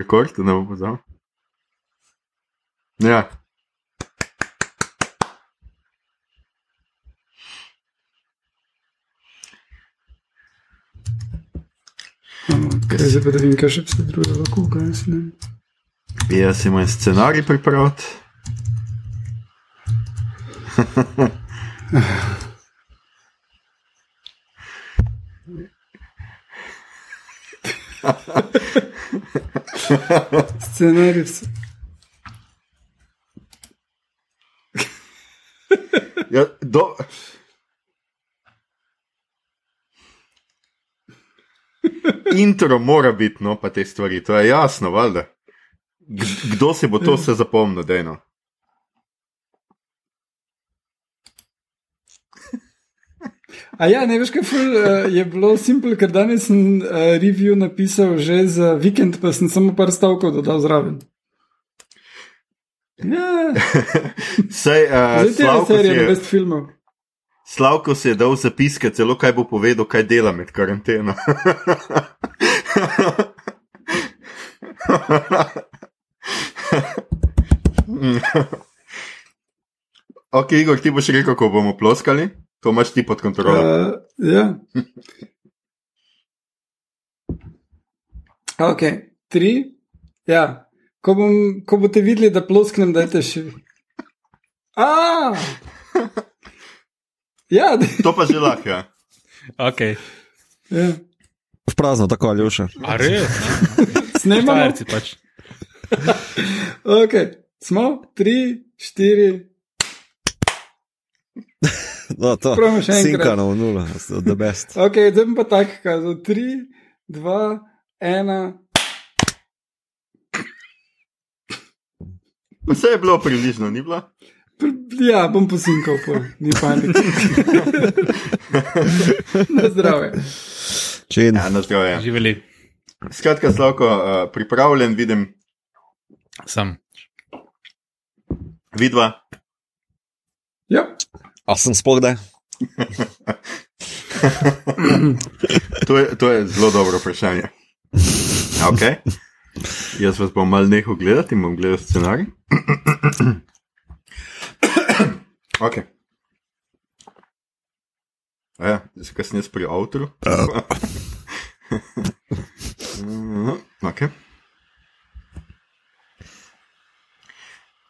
rekord, da ne bo pozval. Ja. Okay, zdaj pa da vidim, kaj še vse drugo lahko, kaj jaz ne. Jaz imam scenarij pripravljen. Scenarij. Ja, do... Intro mora biti, no, pa te stvari, to je jasno, valjda. Kdo si bo to vse zapomnil, dejno? A ja, ne veš, kaj ful, uh, je bilo simpel, ker danes sem uh, review napisal že za vikend, pa sem samo par stavkov dodal zraven. Ja, Sej, uh, zdaj te serije, je, best filmov. Slavko si je dal zapiske, celo kaj bo povedal, kaj dela med karanteno. ok, Igor, ti boš rekel, kako bomo ploskali, to imaš ti pod kontrolo. Uh, ja. Ok, tri. Ja. Ko, bom, ko boste videli, da plosknem, dajte še. A! Ja, To pa že lahko. Ja. Okay. ja. V prazno, tako ali už. A res? snemamo. Štajerci pač. Ok, smo, tri, štiri. No, to Probamo še enkrat. Sinkano, nula, the best. Ok, zdaj pa tako kazal. Tri, dva, ena. Vse je bilo približno, ni bilo? Ja, bom posinkal, pol, ni panike. Na zdravje. Čin. Ja, na zdravje. Živeli Skratka, Slavko, uh, pripravljen, vidim, sem. vidva. Ja, A sem spogledaj? To je, to je zelo dobro vprašanje. Okay. Jaz vas bom mal nehal gledati in bom gledal scenarij. okay. Ja, zakaj sem jaz pri avtorju? okay.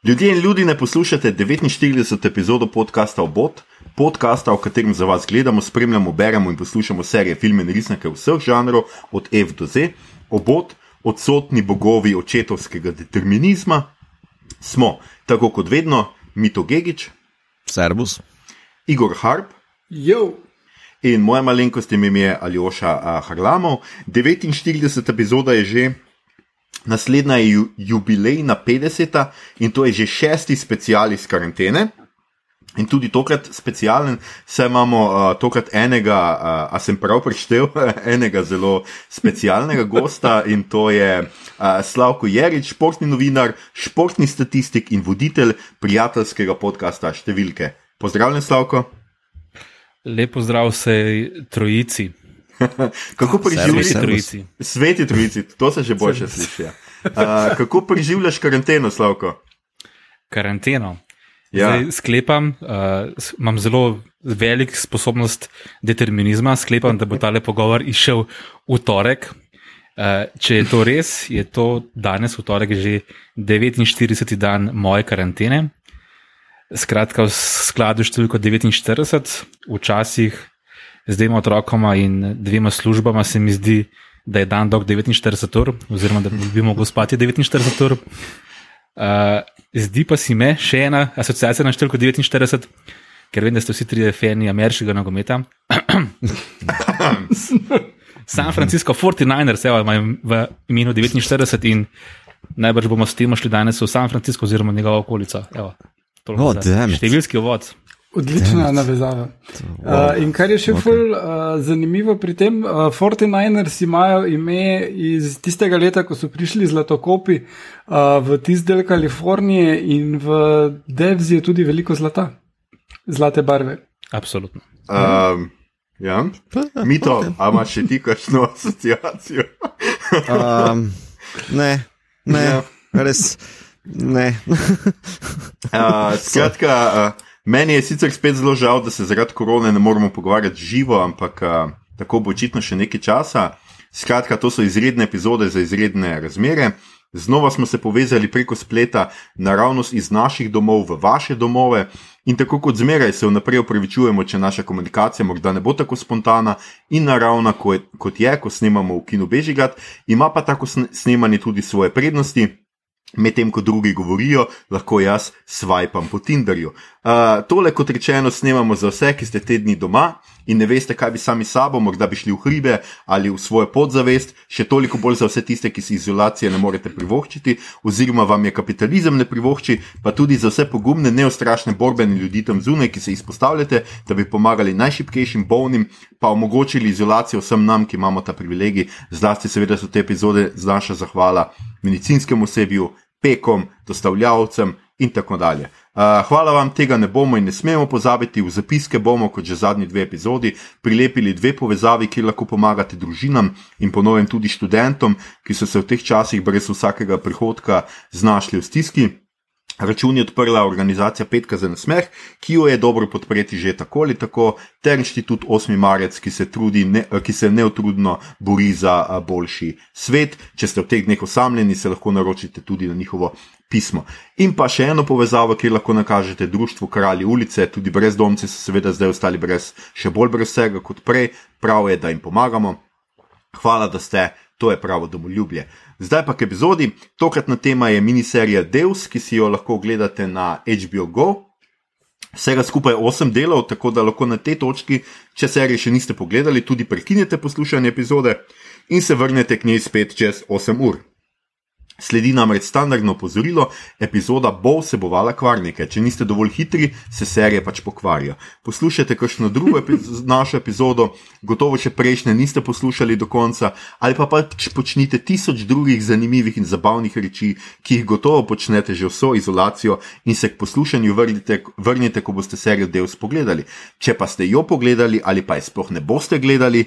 Ljudje in ljudi ne poslušate 49. epizodo podcasta Obot, podcasta, v katerem za vas gledamo, spremljamo, beremo in poslušamo serije, filme in resnike vseh žanrov, od F do Z. Obot, odsotni bogovi očetovskega determinizma, smo, tako kot vedno, Mito Gigič, Servus. Igor Harp. jo, In moja malenkost ime je Aljoša a, Harlamov. 49. epizoda je že, naslednja je ju, jubilejna 50. in to je že šesti special iz karantene. In tudi tokrat specialen, saj imamo uh, tokrat enega, uh, a sem prav prištel, enega zelo specialnega gosta in to je uh, Slavko Jerič, športni novinar, športni statistik in voditelj prijateljskega podcasta Številke. Pozdravljen, Slavko. Lepo zdrav vsej trojici, Kako preživljaš? trojici. Sveti trojici, to se že boljše sliši. ja. Uh, kako preživljaš karanteno, Slavko? Karanteno. Ja. Zdaj sklepam, uh, imam zelo velik sposobnost determinizma, sklepam, da bo tale pogovor išel v torek. Uh, če je to res, je to danes v torek že 49. dan moje karantene. Skratka, v skladu s številko 49, včasih z dvema otrokoma in dvema službama se mi zdi, da je dan dolg 49 ur, oziroma da bi mogel spati 49 ur. Uh, zdi pa si me še ena asociacija na številko 49, ker vem, da ste vsi trije fani ameriškega nogometa. San Francisco 49ers, evo, imajo v imenu 49 in najbrž bomo s tem šli danes v San Francisco oziroma njegovo okolico. Evo, Oh, it. Številski uvod. Odlična navezava. Uh, in kar je še okay. ful uh, zanimivo pri tem, uh, 49ers imajo ime iz tistega leta, ko so prišli zlatokopi uh, v tisti del Kalifornije in v Devzi je tudi veliko zlata, zlate barve. Absolutno. Um, ja, Mito, a imaš še ti kakšno asociacijo? Um, ne, Ne, Ja. res. Ne. Uh, skratka, uh, meni je sicer spet zelo žal, da se zaradi korone ne moremo pogovarjati živo, ampak uh, tako bo očitno še nekaj časa. Skratka, to so izredne epizode za izredne razmere. Znova smo se povezali preko spleta, naravnost iz naših domov v vaše domove. In tako kot zmeraj se vnaprej opravičujemo, če naša komunikacija morda ne bo tako spontana in naravna, kot je, ko snemamo v kinu Bežigat, ima pa tako sne- snemanje tudi svoje prednosti. Medtem ko drugi govorijo, lahko jaz swipam po Tinderju. Tole, kot rečeno, snemamo za vse, ki ste te dni doma in ne veste, kaj bi sami sabo, morda bi šli v hribe ali v svojo podzavest, še toliko bolj za vse tiste, ki si izolacije ne morete privoščiti, oziroma vam je kapitalizem ne privošči, pa tudi za vse pogumne, neostrašne borbene ljudi tam zunaj, ki se izpostavljate, da bi pomagali najšipkejšim, bolnim, pa omogočili izolacijo vsem nam, ki imamo ta privilegij. Zlasti, seveda, so te epizode z naša zahvala medicinskemu osebju, pekom, dostavljavcem in tako dalje. Uh, hvala vam, tega ne bomo in ne smemo pozabiti. V zapiske bomo, kot že zadnji dve epizodi, prilepili dve povezavi, kjer lahko pomagate družinam in ponovem tudi študentom, ki so se v teh časih brez vsakega prihodka znašli v stiski. Račun je odprla organizacija Petka za nasmeh, ki jo je dobro podpreti že tako ali tako, ter inštitut 8. marec, ki se, trudi ne, ki se neutrudno bori za a, boljši svet. Če ste v teh dneh osamljeni, se lahko naročite tudi na njihovo pismo. In pa še eno povezavo, kjer lahko nakažete društvu Kralji ulice, tudi brezdomci so seveda zdaj ostali brez, še bolj brez vsega kot prej, prav je, da jim pomagamo. Hvala, da ste, to je pravo domoljubje. Zdaj pa k epizodi. Tokratna tema je miniserija Deus, ki si jo lahko ogledate na HBO Go. Vsega skupaj 8 delov, tako da lahko na tej točki, če serije še niste pogledali, tudi prekinete poslušanje epizode in se vrnete k njej spet čez 8 ur. Sledi namreč standardno opozorilo, epizoda bo vsebovala kvarnike. Če niste dovolj hitri, se serije pač pokvarijo. Poslušajte kakšno drugo epiz našo epizodo, gotovo še prejšnje niste poslušali do konca, ali pa pač počnite tisoč drugih zanimivih in zabavnih reči, ki jih gotovo počnete že vso izolacijo in se k poslušanju vrnite, vrnite, ko boste serijo del spogledali. Če pa ste jo pogledali ali pa je sploh ne boste gledali,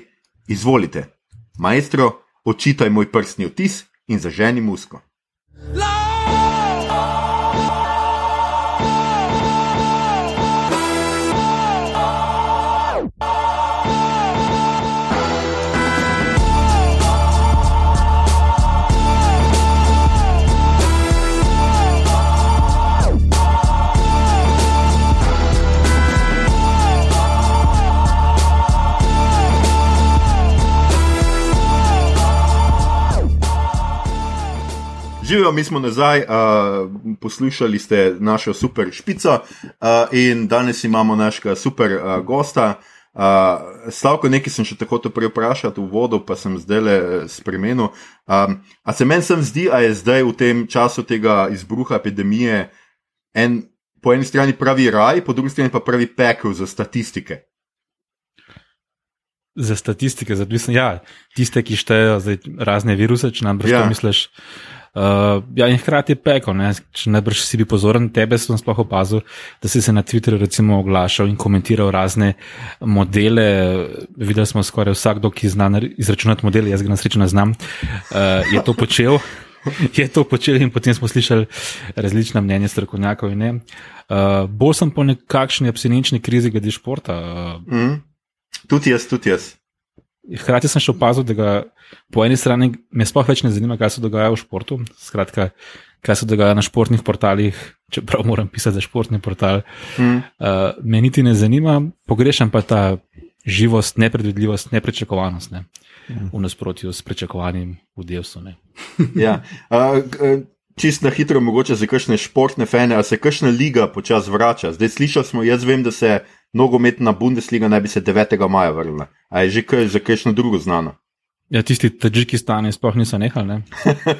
izvolite. Maestro, očitaj moj prstni vtis in zaženi musko. Živijo, mi smo nazaj, uh, poslušali ste našo super špico uh, in danes imamo našega super uh, gosta. Uh, Slavko, nekaj sem še tako prej vprašal v vodu, pa sem zdaj le spremenil. Um, a se meni sem zdi, a je zdaj v tem času tega izbruha epidemije en, po eni strani pravi raj, po drugi strani pa pravi pekel za statistike. Za statistike, za mislim, ja, tiste, ki štejejo razne viruse, če nam brž Ja. ja. misliš. Uh, ja, in hkrati je peko, ne? če najbrž si bi pozoren, tebe sem sploh opazil, da si se na Twitterju recimo oglašal in komentiral razne modele. Videli smo skoraj vsakdo, ki zna izračunati modele, jaz ga na srečo ne znam, uh, je to počel. Je to počel in potem smo slišali različna mnenja strokovnjakov. ne. Uh, bolj sem po nekakšni abstinenčni krizi glede športa. Uh, Mm? Tudi jaz, tudi jaz. Hkrati sem še opazil, da ga po eni strani me sploh več ne zanima, kaj se dogaja v športu. Skratka, kaj se dogaja na športnih portalih, čeprav moram pisati za športni portal. Mm. Uh, me niti ne zanima, pogrešam pa ta živost, nepredvidljivost, neprečakovanost. Ne? V nasprotju s pričakovanjem v delsu. Ne? Ja. Uh, čist na hitro, mogoče za kakšne športne fene, ali se kakšna liga počasi vrača. Zdaj slišali smo, jaz vem, da se nogometna Bundesliga naj bi se 9. maja vrnila. A je že kaj za kakšno drugo znano? Ja, tisti Tadžikistani sploh niso nehali, ne?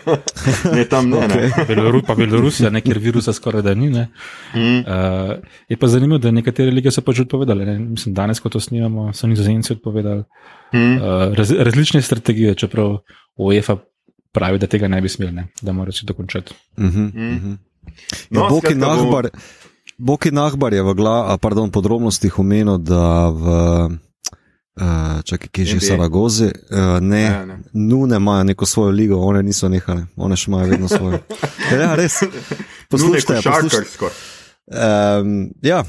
Ne, tam ne. ne. Beloru, pa Belorusija, ne, kjer virusa skoraj da ni. Ne? Mm. Uh, je pa zanimivo, da nekatere lige so pač odpovedali. Ne? Mislim, danes, ko to snimamo, so nizozemci odpovedali. Mm. Uh, raz, različne strategije, čeprav UEFA pravi, da tega ne bi smeli, ne? da mora se dokončati. Mhm, Mm. mhm. No, Ja, skratka, bomo- Nahbar, Boki Nahbar je v gla, a, pardon, podrobnostih omenil, da v Uh, čakaj, ki je že v. Saragozi. Uh, ne, Ja, ne. nune imajo neko svojo ligo, one niso nehale, one še imajo vedno svojo. Ja, res. Poslušajte, košarkarsko. Um, ja,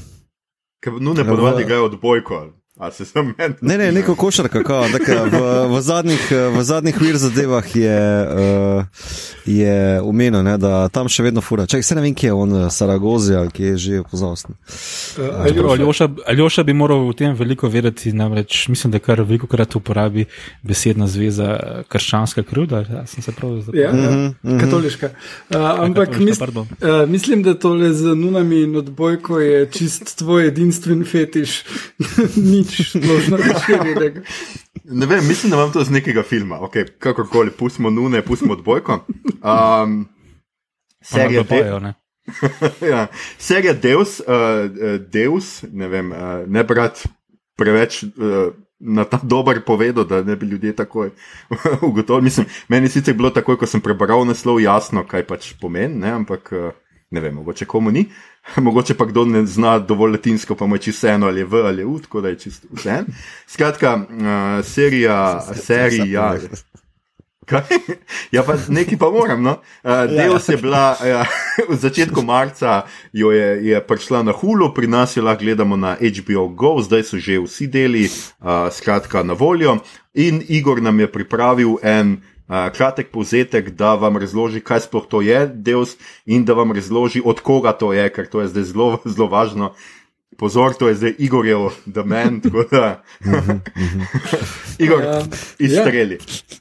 Nune Ja, ponovadi grejo odbojko. Ali- Ali se sem meni? ne, ne, neko košarka, kao, tak, v, v zadnjih, v zadnjih vir zadevah je, uh, je umenil, ne, da tam še vedno fura. Čakaj, se ne vem, kje je on, eh, Saragozi ali kje je že pozavsten. Uh, Čeprav Aljoša, Aljoša, bi moral o tem veliko vedeti, namreč mislim, da kar veliko krat uporabi besedna zveza eh, krščanska krivda. Ja, sem se prav zapomnil. Ja, ja, katoliška. Uh, ampak katoliška, mis, pardon. uh, mislim, da tole z nunami in odbojko je čist tvoj edinstven fetiš, nič splošno razširjenega. Ne vem, mislim, da imam to z nekega filma. Okay, kakorkoli, pustimo Nune, pustimo odbojko. Um, serija, Serija de, bojo, ne. ja, serija Deus, uh, Deus, ne vem, uh, ne brat preveč. Uh, Na ta dober povedal, da ne bi ljudje takoj ugotovili. Mislim, meni je sicer bilo takoj, ko sem prebral naslov, jasno, kaj pač pomeni, ne? ampak ne vem, mogoče komu ni. Mogoče pa kdo ne zna dovolj latinsko, pa je čisto vseeno, ali v ali v, tako da je čisto vseeno. Skratka, uh, serija, serija. Kaj? Ja, pa nekaj pa moram. No? Uh, Deus je bila ja, v začetku marca, jo je, je prišla na Hulu, pri nas jo lahko gledamo na HBO Go, zdaj so že vsi deli, uh, skratka, na voljo. In Igor nam je pripravil en. Kratek povzetek, da vam razloži, kaj sploh to je, Deus, in da vam razloži, od koga to je, ker to je zdaj zelo, zelo važno. Pozor, to je zdaj Igorjev domen, tako da. Igor, Ja. izstreli.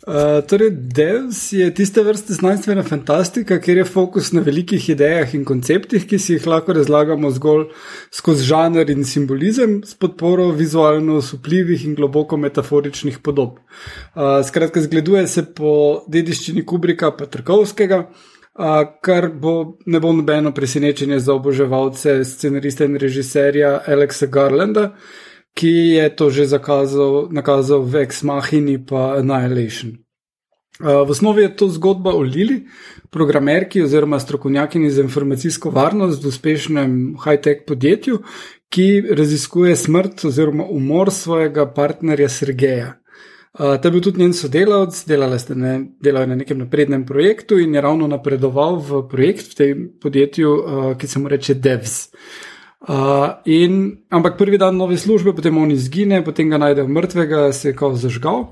Uh, torej, Deus je tiste vrste znanstvena fantastika, kjer je fokus na velikih idejah in konceptih, ki si jih lahko razlagamo zgolj skozi žanr in simbolizem, s podporo vizualno osupljivih in globoko metaforičnih podob. Uh, skratka, zgleduje se po dediščini Kubrika Petrkovskega. Uh, kar bo, ne bo nobeno presenečenje za oboževalce scenarista in režiserja Alexa Garlanda, ki je to že zakazal, nakazal v Ex Machini pa Annihilation. Uh, v osnovi je to zgodba o Lili, programerki oziroma strokovnjakinji za informacijsko varnost v uspešnem high-tech podjetju, ki raziskuje smrt oziroma umor svojega partnerja Sergeja. Uh, ta je bil tudi njen sodelavec, delala sta ne, delala na nekem naprednem projektu in je ravno napredoval v projekt v tem podjetju, uh, ki se mu reče Devs. Uh, in, ampak prvi dan nove službe, potem on izgine, potem ga najdejo mrtvega, se je kao zažgal.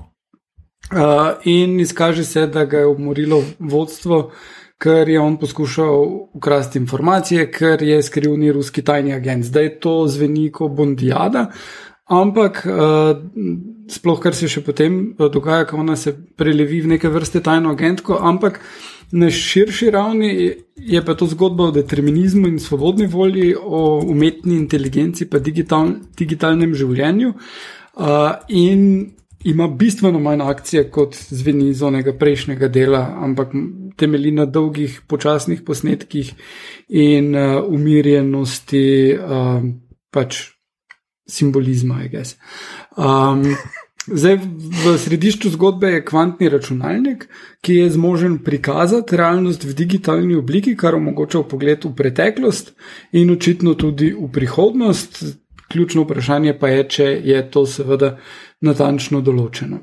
Uh, in izkaže se, da ga je umorilo vodstvo, ker je on poskušal ukrasti informacije, ker je skrivni ruski tajni agent. Zdaj to zveni kot bondijada, ampak uh, sploh kar se še potem uh, dogaja, ko ona se prelevi v neke vrste tajno agentko, ampak na širši ravni je pa to zgodba o determinizmu in svobodni volji, o umetni inteligenci, pa digital, digitalnem življenju. Uh, in ima bistveno manj akcije kot zveni iz onega prejšnjega dela, ampak temelji na dolgih, počasnih posnetkih in uh, umirjenosti uh, pač simbolizma, I guess. Um, Zdaj, v središču zgodbe je kvantni računalnik, ki je zmožen prikazati realnost v digitalni obliki, kar omogoča pogled v preteklost in očitno tudi v prihodnost. Ključno vprašanje pa je, če je to seveda natančno določeno.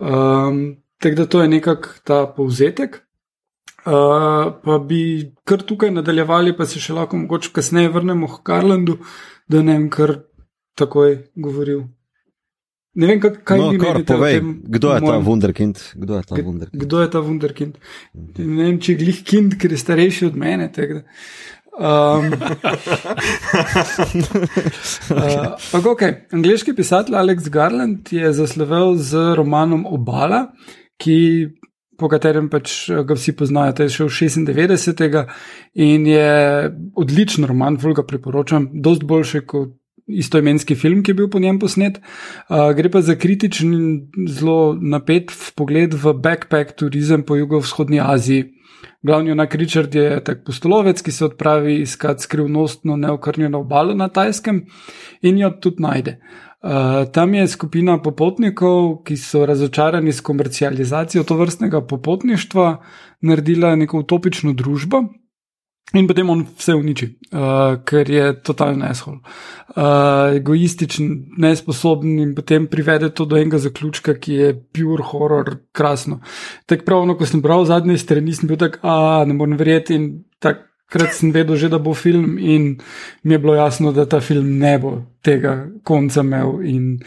Um, tako da to je nekako ta povzetek. Uh, pa bi kar tukaj nadaljevali, pa se še lahko mogoče kasneje vrnemo k Karlandu, da ne vem kar takoj govoril. Ne vem, kaj, kaj No, vi kar povej, tem. kdo je ta mojem- Wunderkind? Kdo je ta Wunderkind? Kdo je ta Wunderkind? Ne vem, če je glih kind, ker je starejši od mene. tako. Um, uh, okay. Angliški pisatelj Alex Garland je zaslovel z romanom Obala, ki, po katerem pač ga vsi poznajo. To je šel 96. in je odličen roman, fulga priporočam, dosti boljši kot istoimenski film, ki je bil po njem posnet. Uh, gre pa za kritičen in zelo napet pogled v backpack turizem po jugovzhodni Aziji. Glavni junak Richard je tak postolovec, ki se odpravi iskat skrivnostno neokrnjeno obalo na Tajskem in jo tudi najde. Uh, tam je skupina popotnikov, ki so razočarani s komercializacijo to vrstnega popotništva, naredila neko utopično družbo, In potem on vse uniči, uh, ker je totalno neshol, uh, egoističen, nesposoben in potem privede to do enega zaključka, ki je pure horror, krasno. Tako pravno, ko sem bral zadnje strani, sem bil tak, a ne morem verjeti in takrat sem vedel že, da bo film in mi je bilo jasno, da ta film ne bo tega konca imel in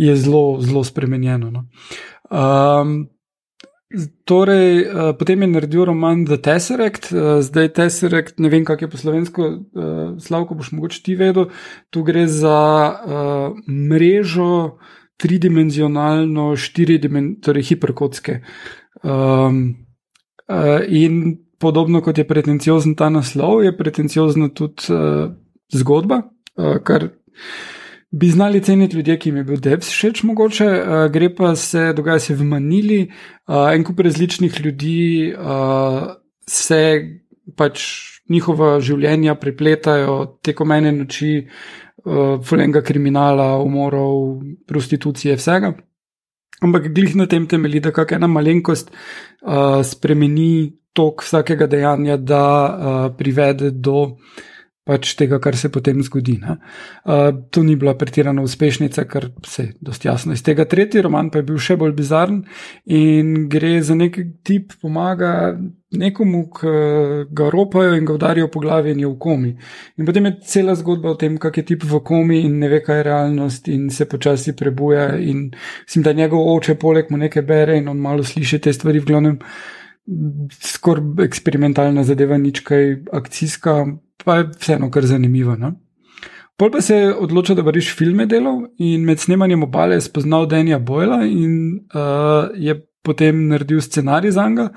je zelo, zelo spremenjeno. No. Um, Torej, uh, potem je naredil roman The Tesseract, uh, zdaj Tesseract, ne vem, kako je po slovensko, uh, Slavko, boš mogoče ti vedel. Tu gre za uh, mrežo tridimenzionalno, štiridimenzionalno, torej hiperkotske. Um, uh, in podobno kot je pretenciozen ta naslov, je pretenciozna tudi uh, zgodba, uh, kar bi znali ceniti ljudje, ki jim je bil Devs všeč, mogoče. Uh, gre pa se, dogaja se v Manili, uh, en kup različnih ljudi uh, se pač njihova življenja prepletajo tekom ene noči, uh, fulenga kriminala, umorov, prostitucije, vsega. Ampak glih na tem temelji, da kakšna malenkost uh, spremeni tok vsakega dejanja, da uh, privede do pač tega, kar se potem zgodi. Uh, to ni bila pretirana uspešnica, kar se je dosti jasno. Iz tega tretji roman pa je bil še bolj bizaren in gre za nek tip, pomaga nekomu, ki ga ropajo in ga udarijo po glavi in je v komi. In potem je cela zgodba o tem, kak je tip v komi in ne ve, kaj je realnost in se počasi prebuja. In mislim, da njegov oče poleg mu nekaj bere in on malo sliši te stvari v glavnem. Skoraj eksperimentalna zadeva, nič kaj akcijska, pa je vseeno kar zanimivo. No? Pol pa se je odločil, da bo reš filme delal in med snemanjem obale spoznal Denija Boyla in uh, je potem naredil scenarij za njega.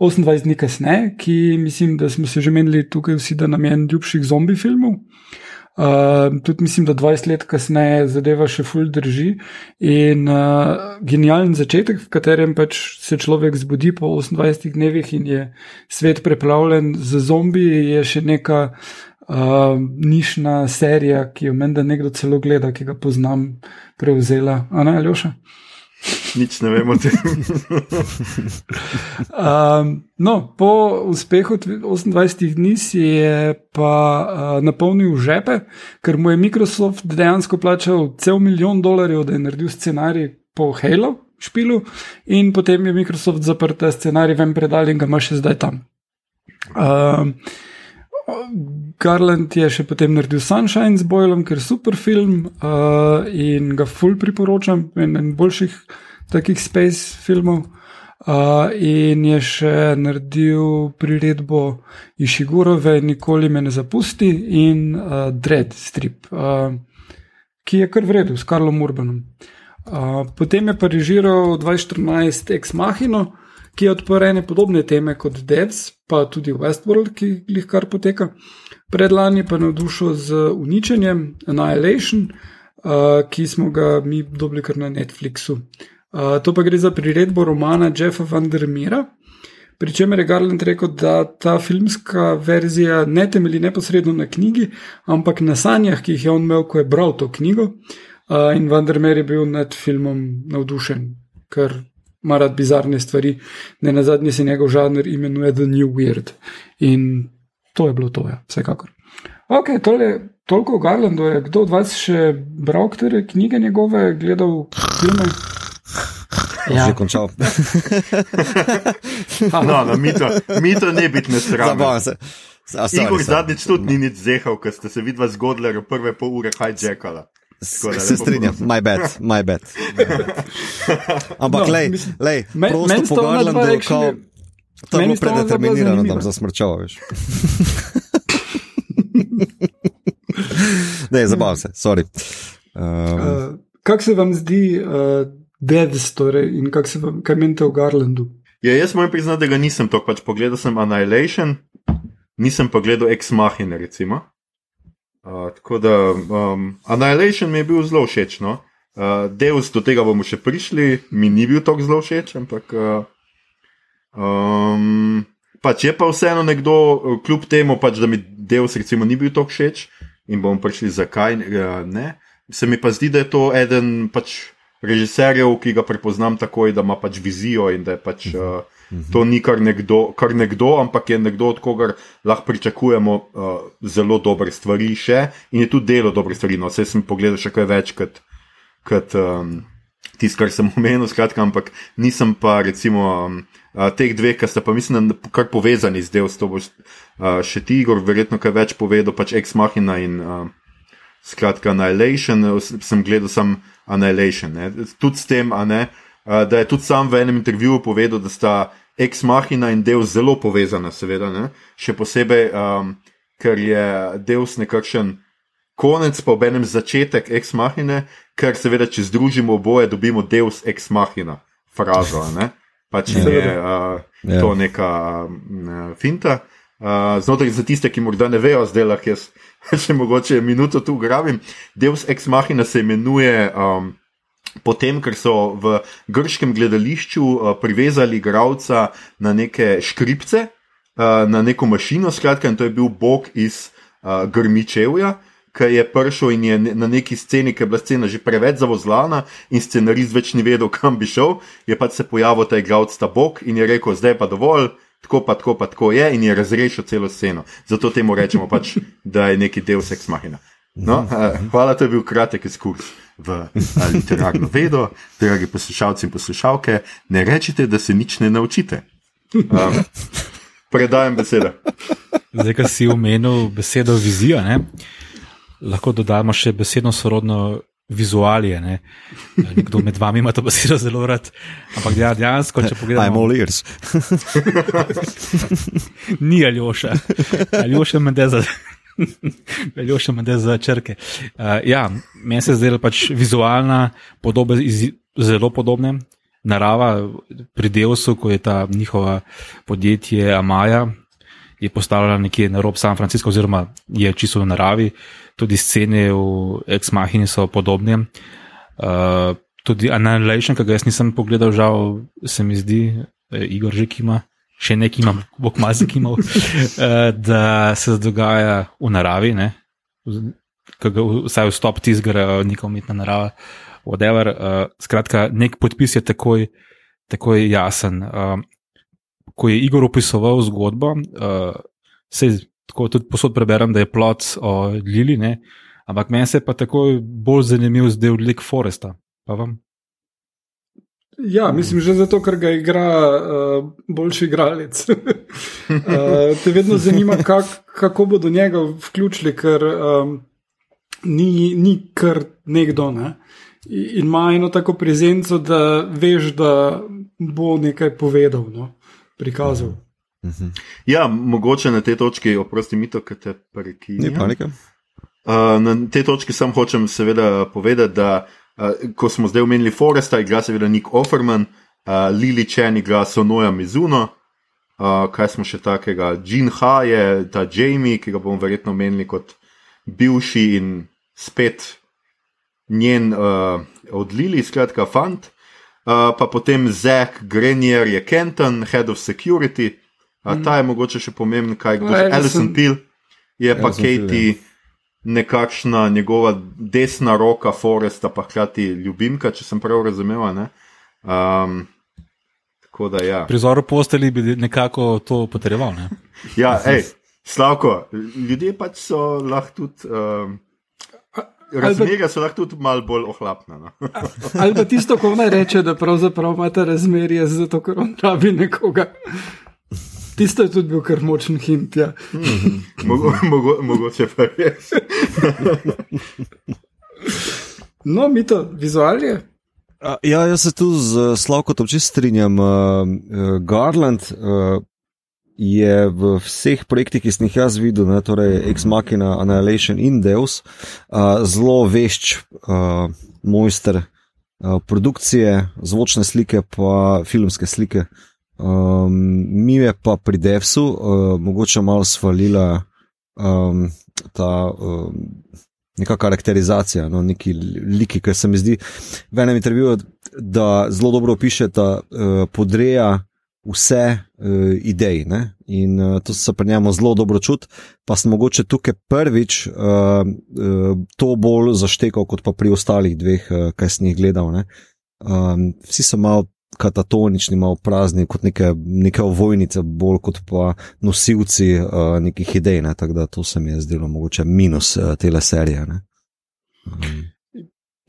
28 dni kasneje, ki mislim, da smo se že menili tukaj vsi, da nam je en ljubših zombi filmov. Uh, tudi mislim, da 20 let kasneje zadeva še ful drži. In uh, genijalen začetek, v katerem pač se človek zbudi po 28 dnevih in je svet preplavljen z zombi, je še neka uh, nišna serija, ki jo menda nekdo celo gleda, ki ga poznam, prevzela. Ana, Aljoša? Nič ne vemo o tem. um, no, po uspehu 28 dni si je pa uh, napolnil žepe, ker mu je Microsoft dejansko plačal cel milijon dolarjev, da je naredil scenarij po Halo špilu, in potem je Microsoft zaprl ta scenarij, vem predal in ga ima še zdaj tam. Um, Garland je še potem naredil Sunshine z Boylom, ker je super film uh, in ga ful priporočam, en boljših takih space filmov. Uh, in je še naredil priredbo Išigurove, nikoli me ne zapusti, in uh, Dread Strip, uh, ki je kar vredel s Karlom Urbanom. Uh, potem je pa režiral 2014 Ex Machino, ki je odprl podobne teme kot Devs, pa tudi Westworld, ki jih kar poteka. Predlani pa navdušil z uničenjem Annihilation, uh, ki smo ga mi dobili kar na Netflixu. Uh, to pa gre za priredbo romana Jeffa Vandermeera, pri čemer je Garland rekel, da ta filmska verzija ne temelji neposredno na knjigi, ampak na sanjah, ki jih je on imel, ko je bral to knjigo. Uh, in Vandermeer je bil nad filmom navdušen, ker ima rad bizarne stvari. Ne na zadnje se njegov žanr imenuje The New Weird. In to je bilo to, ja, vsekakor. Ok, tole, toliko o Garlandu je. Kdo od vas še bral katere knjige njegove, gledal filme? Ja. Že končal. no, no, mi, to, mi to ne biti nesramno. Igor zadnjič tudi ni nič zehal, ker ste se vidva zgodili v prve pol ure hijackala. Se strinjam, my bad, my bad. Ampak, no, lej, lej, prosto pogledam, da je to. To je bilo predeterminirano, da bom zasmrčal, veš. ne, zabavam se, sorry. Um, uh, Kako se vam zdi uh, Devs torej, in kako se vam, kaj menite o Garlandu? Ja, jaz moram priznati, da ga nisem to pač pogledal, sem Annihilation, nisem pa gledal Ex Machina, recimo. Uh, tako da um, Annihilation mi je bil zelo všeč. No? Uh, Deus, do tega bomo še prišli, mi ni bil tako zelo všeč, ampak. Uh, um, pač je pa vseeno nekdo, kljub temu, pač, da mi Deus recimo ni bil tako všeč in bomo prišli zakaj. Uh, ne. Se mi pa zdi, da je to eden pač režiserjev, ki ga prepoznam takoj, da ima pač vizijo in da je pač. Uh, To ni kar nekdo, kar nekdo, ampak je nekdo, od kogar lahko pričakujemo uh, zelo dobre stvari, še in je tudi delo dobre stvari. No, vse sem pogledal še kaj več kot, kot um, tisto, kar sem omenil, skratka, ampak nisem pa recimo um, uh, teh dveh, ki sta pa mislim, da kar povezani z delom. To boš uh, še ti, Igor, verjetno kaj več povedal, pač Ex Machina in uh, skratka Annihilation, sem gledal sam Annihilation. Ne? Tudi s tem, ne, uh, da je tudi sam v enem intervjuju povedal, da sta. Ex Machina in Deus zelo povezana, seveda, ne? še posebej, um, ker je Deus nekakšen konec, pa ob enem začetek Ex Machine, ker seveda, če združimo oboje, dobimo Deus Ex Machina, frazo. Ne? Pač ja. je uh, ja. to neka uh, finta. Uh, znotraj za tiste, ki morda ne vejo, zdaj lahko jaz še mogoče minuto tu grabim. Deus Ex Machina se imenuje. Um, Potem, ker so v grškem gledališču uh, privezali igralca na neke škripce, uh, na neko mašino, skratka, in to je bil bog iz uh, Grmičevja, ki je prišel in je na neki sceni, ki je bila scena že preveč zavozlana in scenarist več ni vedel, kam bi šel, je pač se pojavil ta igralec, ta bog in je rekel: Zdaj pa dovolj. Tako pa tako pa tako je, in je razrešil celo sceno. Zato temu rečemo, pač, da je neki del seks mahina. No, uh, hvala, to je bil kratek izkurs v literarno vedo, dragi poslušalci in poslušalke, ne rečite, da se nič ne naučite. Um, predajam besedo. Zdaj, ko si omenil besedo vizija, ne? lahko dodamo še besedno sorodno vizualije. Ne? Nekdo med vami ima to besedo zelo rad. Ampak ja, dejansko, če pogledamo. Ajmo, lirs. Ni Aljoša. Aljoša me deza. Veljo še mende za črke. Uh, ja, meni se zdela pač vizualna podoba iz, zelo podobne. Narava pri Deusu, ko je ta njihova podjetje Amaja, je postavljala nekje na rob San Francisco, oziroma je čisto v naravi, tudi scene v Ex Machini so podobne. Uh, tudi Annihilation, ki ga jaz nisem pogledal, žal se mi zdi, Igor že ima še nekaj imam, bog mazik imel, eh, da se dogaja v naravi, vsaj vstop ti zgora, neka umetna narava, whatever. Uh, skratka, nek podpis je takoj, takoj jasen. Ko je Igor opisoval zgodbo, se tako tudi posod preberem, da je plot o Lili, ne? ampak meni se je pa takoj bolj zanimiv zdaj od Lake Foresta. Pa vam? Ja, mislim, že zato, ker ga igra uh, boljši igralec. uh, te vedno zanima, kak, kako bodo njega vključili, ker um, ni, ni kar nekdo. Ne? In ima eno tako prezenco, da veš, da bo nekaj povedal, no? prikazal. Mhm. Ja, mogoče na tej točki, oprosti mi to, kar te prekine. Ni panika. Uh, na tej točki sem hočem seveda povedati, da uh, ko smo zdaj omenili Foresta, igra seveda Nick Offerman, uh, Lili Chen igra Sonoja Mizuno, uh, kaj smo še takega, Jean Ha je ta Jamie, ki ga bomo verjetno omenili kot bivši in spet njen uh, od Lili, skratka, fant. Uh, pa potem Zack Grenier je Kenton, head of security, uh, mm. ta je mogoče še pomemben, kaj kdo je. Alison Peel je pa Katie. Peel, ja nekakšna njegova desna roka, Foresta, pa hkrati ljubimka, če sem prav razumel. Um, da, ja. Prizor posteli bi nekako to potreboval. Ne? ja, hej, slavko, ljudje pač so lahko tudi. Um, Razmerja so lahko tudi malo bolj ohlapna. No. Ali pa tisto, ko naj reče, da pravzaprav imate razmerje zato, ker on rabi nekoga. Tisto je tudi bil kar močen hint. Ja. Mm, mogo, mogo, mogoče pa res. no, mi to vizualje. Ja, jaz se tu z Slavkom čisto strinjam. Uh, Garland uh, je v vseh projektih, ki sem jih jaz videl, ne, torej Ex Machina, Annihilation in Deus, uh, zelo vešč uh, mojster uh, produkcije, zvočne slike, pa filmske slike. Um, mi je pa pri Devsu uh, mogoče malo svalila um, ta um, neka karakterizacija, no, neki liki, ki se mi zdi v enem intervjuju, da zelo dobro opiše, da uh, podreja vse uh, ideje. In uh, to se pri njemu zelo dobro čuti, pa sem mogoče tukaj prvič uh, uh, to bolj zaštekal, kot pa pri ostalih dveh, uh, kaj sem jih gledal. Ne? Um, vsi so malo katatonični, malo prazni, kot neke, neke ovojnice, bolj kot pa nosilci uh, nekih idej. Ne? Tako da to se mi je zdelo mogoče minus uh, tele serije. Um.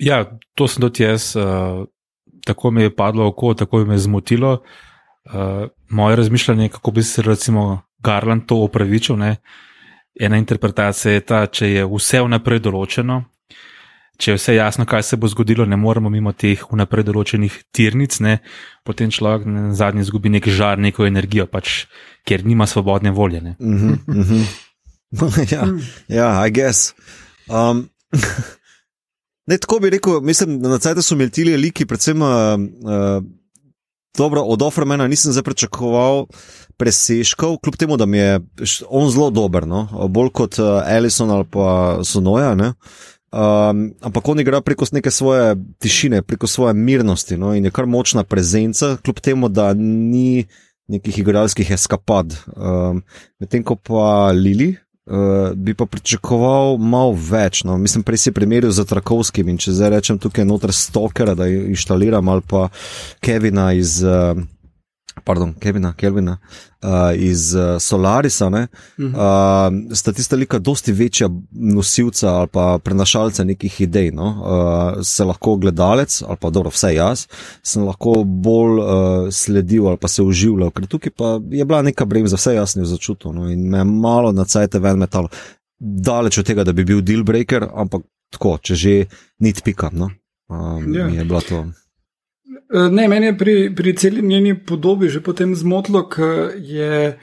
Ja, to sem tudi jaz. Uh, tako mi je padlo oko, tako me je zmotilo. Uh, moje razmišljanje, kako bi se recimo Garland to opravičil. Ne? Ena interpretacija je ta, če je vse vnaprej določeno, če je vse jasno, kaj se bo zgodilo, ne moremo mimo teh vnaprej določenih tirnic, ne? potem človek na zadnji izgubi nek žar, neko energijo, pač, ker nima svobodne volje. Ne? Mm -hmm, mm -hmm. ja, ja, I guess. Um, ne, tako bi rekel, mislim, na cajt so imeli ti liki, predvsem. Uh, uh, Dobro, od Offermana nisem zapričakoval presežkov, kljub temu, da mi je on zelo dober, no? bolj kot uh, Ellison ali pa Sonoja. Um, ampak on igra preko neke svoje tišine, preko svoje mirnosti no? in je kar močna prezenca, kljub temu, da ni nekih igralskih eskapad. Um, Medtem ko pa Lili, Uh, bi pa pričakoval malo več. No. Mislim, prej si primerjal z Trakovskim in če zdaj rečem tukaj noter Stokera, da inštaliram ali pa Kevina iz. Uh, pardon, Kevina, Kelvina, uh, iz uh, Solarisa, uh -huh. uh, sta tista lika dosti večja nosilca ali pa prenašalca nekih idej. No? Uh, se lahko gledalec, ali pa dobro, vse jaz, sem lahko bolj uh, sledil ali pa se uživljal, ker tukaj pa je bila neka bremza, vse jasno začutil no? in me malo na cajt ven metal. Daleč od tega, da bi bil deal breaker, ampak tako, če že nit pika. No? Um, ja. Je bilo to. Eh, ne, meni je pri, pri celi njeni podobi že potem zmotilo, ker je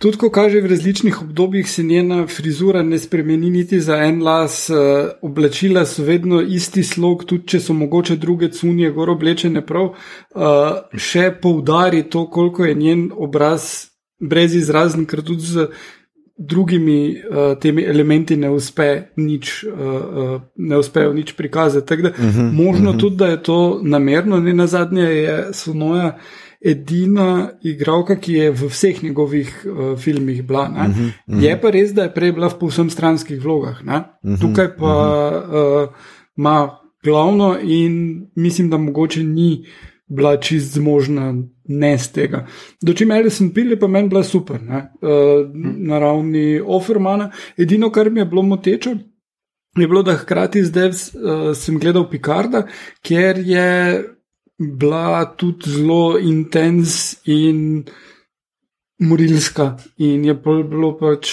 tudi, ko kaže v različnih obdobjih, se njena frizura ne spremeni niti za en las, eh, oblačila so vedno isti slog, tudi če so mogoče druge cunje, gor oblečene prav, eh, še poudari to, koliko je njen obraz brez izrazen, ker tudi z drugimi uh, temi elementi ne uspe nič, uh, uh, ne uspejo nič prikazati. Tako da uh mhm, -huh, možno uh mhm. -huh. tudi, da je to namerno, ne na zadnje je Sonoja. Edina igralka, ki je v vseh njegovih uh, filmih bila. Uh -huh, uh -huh. Je pa res, da je prej bila v povsem stranskih vlogah. Uh mhm, -huh, Tukaj pa ima uh -huh. uh, glavno in mislim, da mogoče ni bila čist zmožna ne z tega. Dočim Alison Pill je pa meni bila super, uh, na ravni Offermana. Edino, kar mi je bilo moteče, je bilo, da hkrati zdaj uh, sem gledal Picarda, ker je bila tudi zelo intens in morilska. In je bilo pač,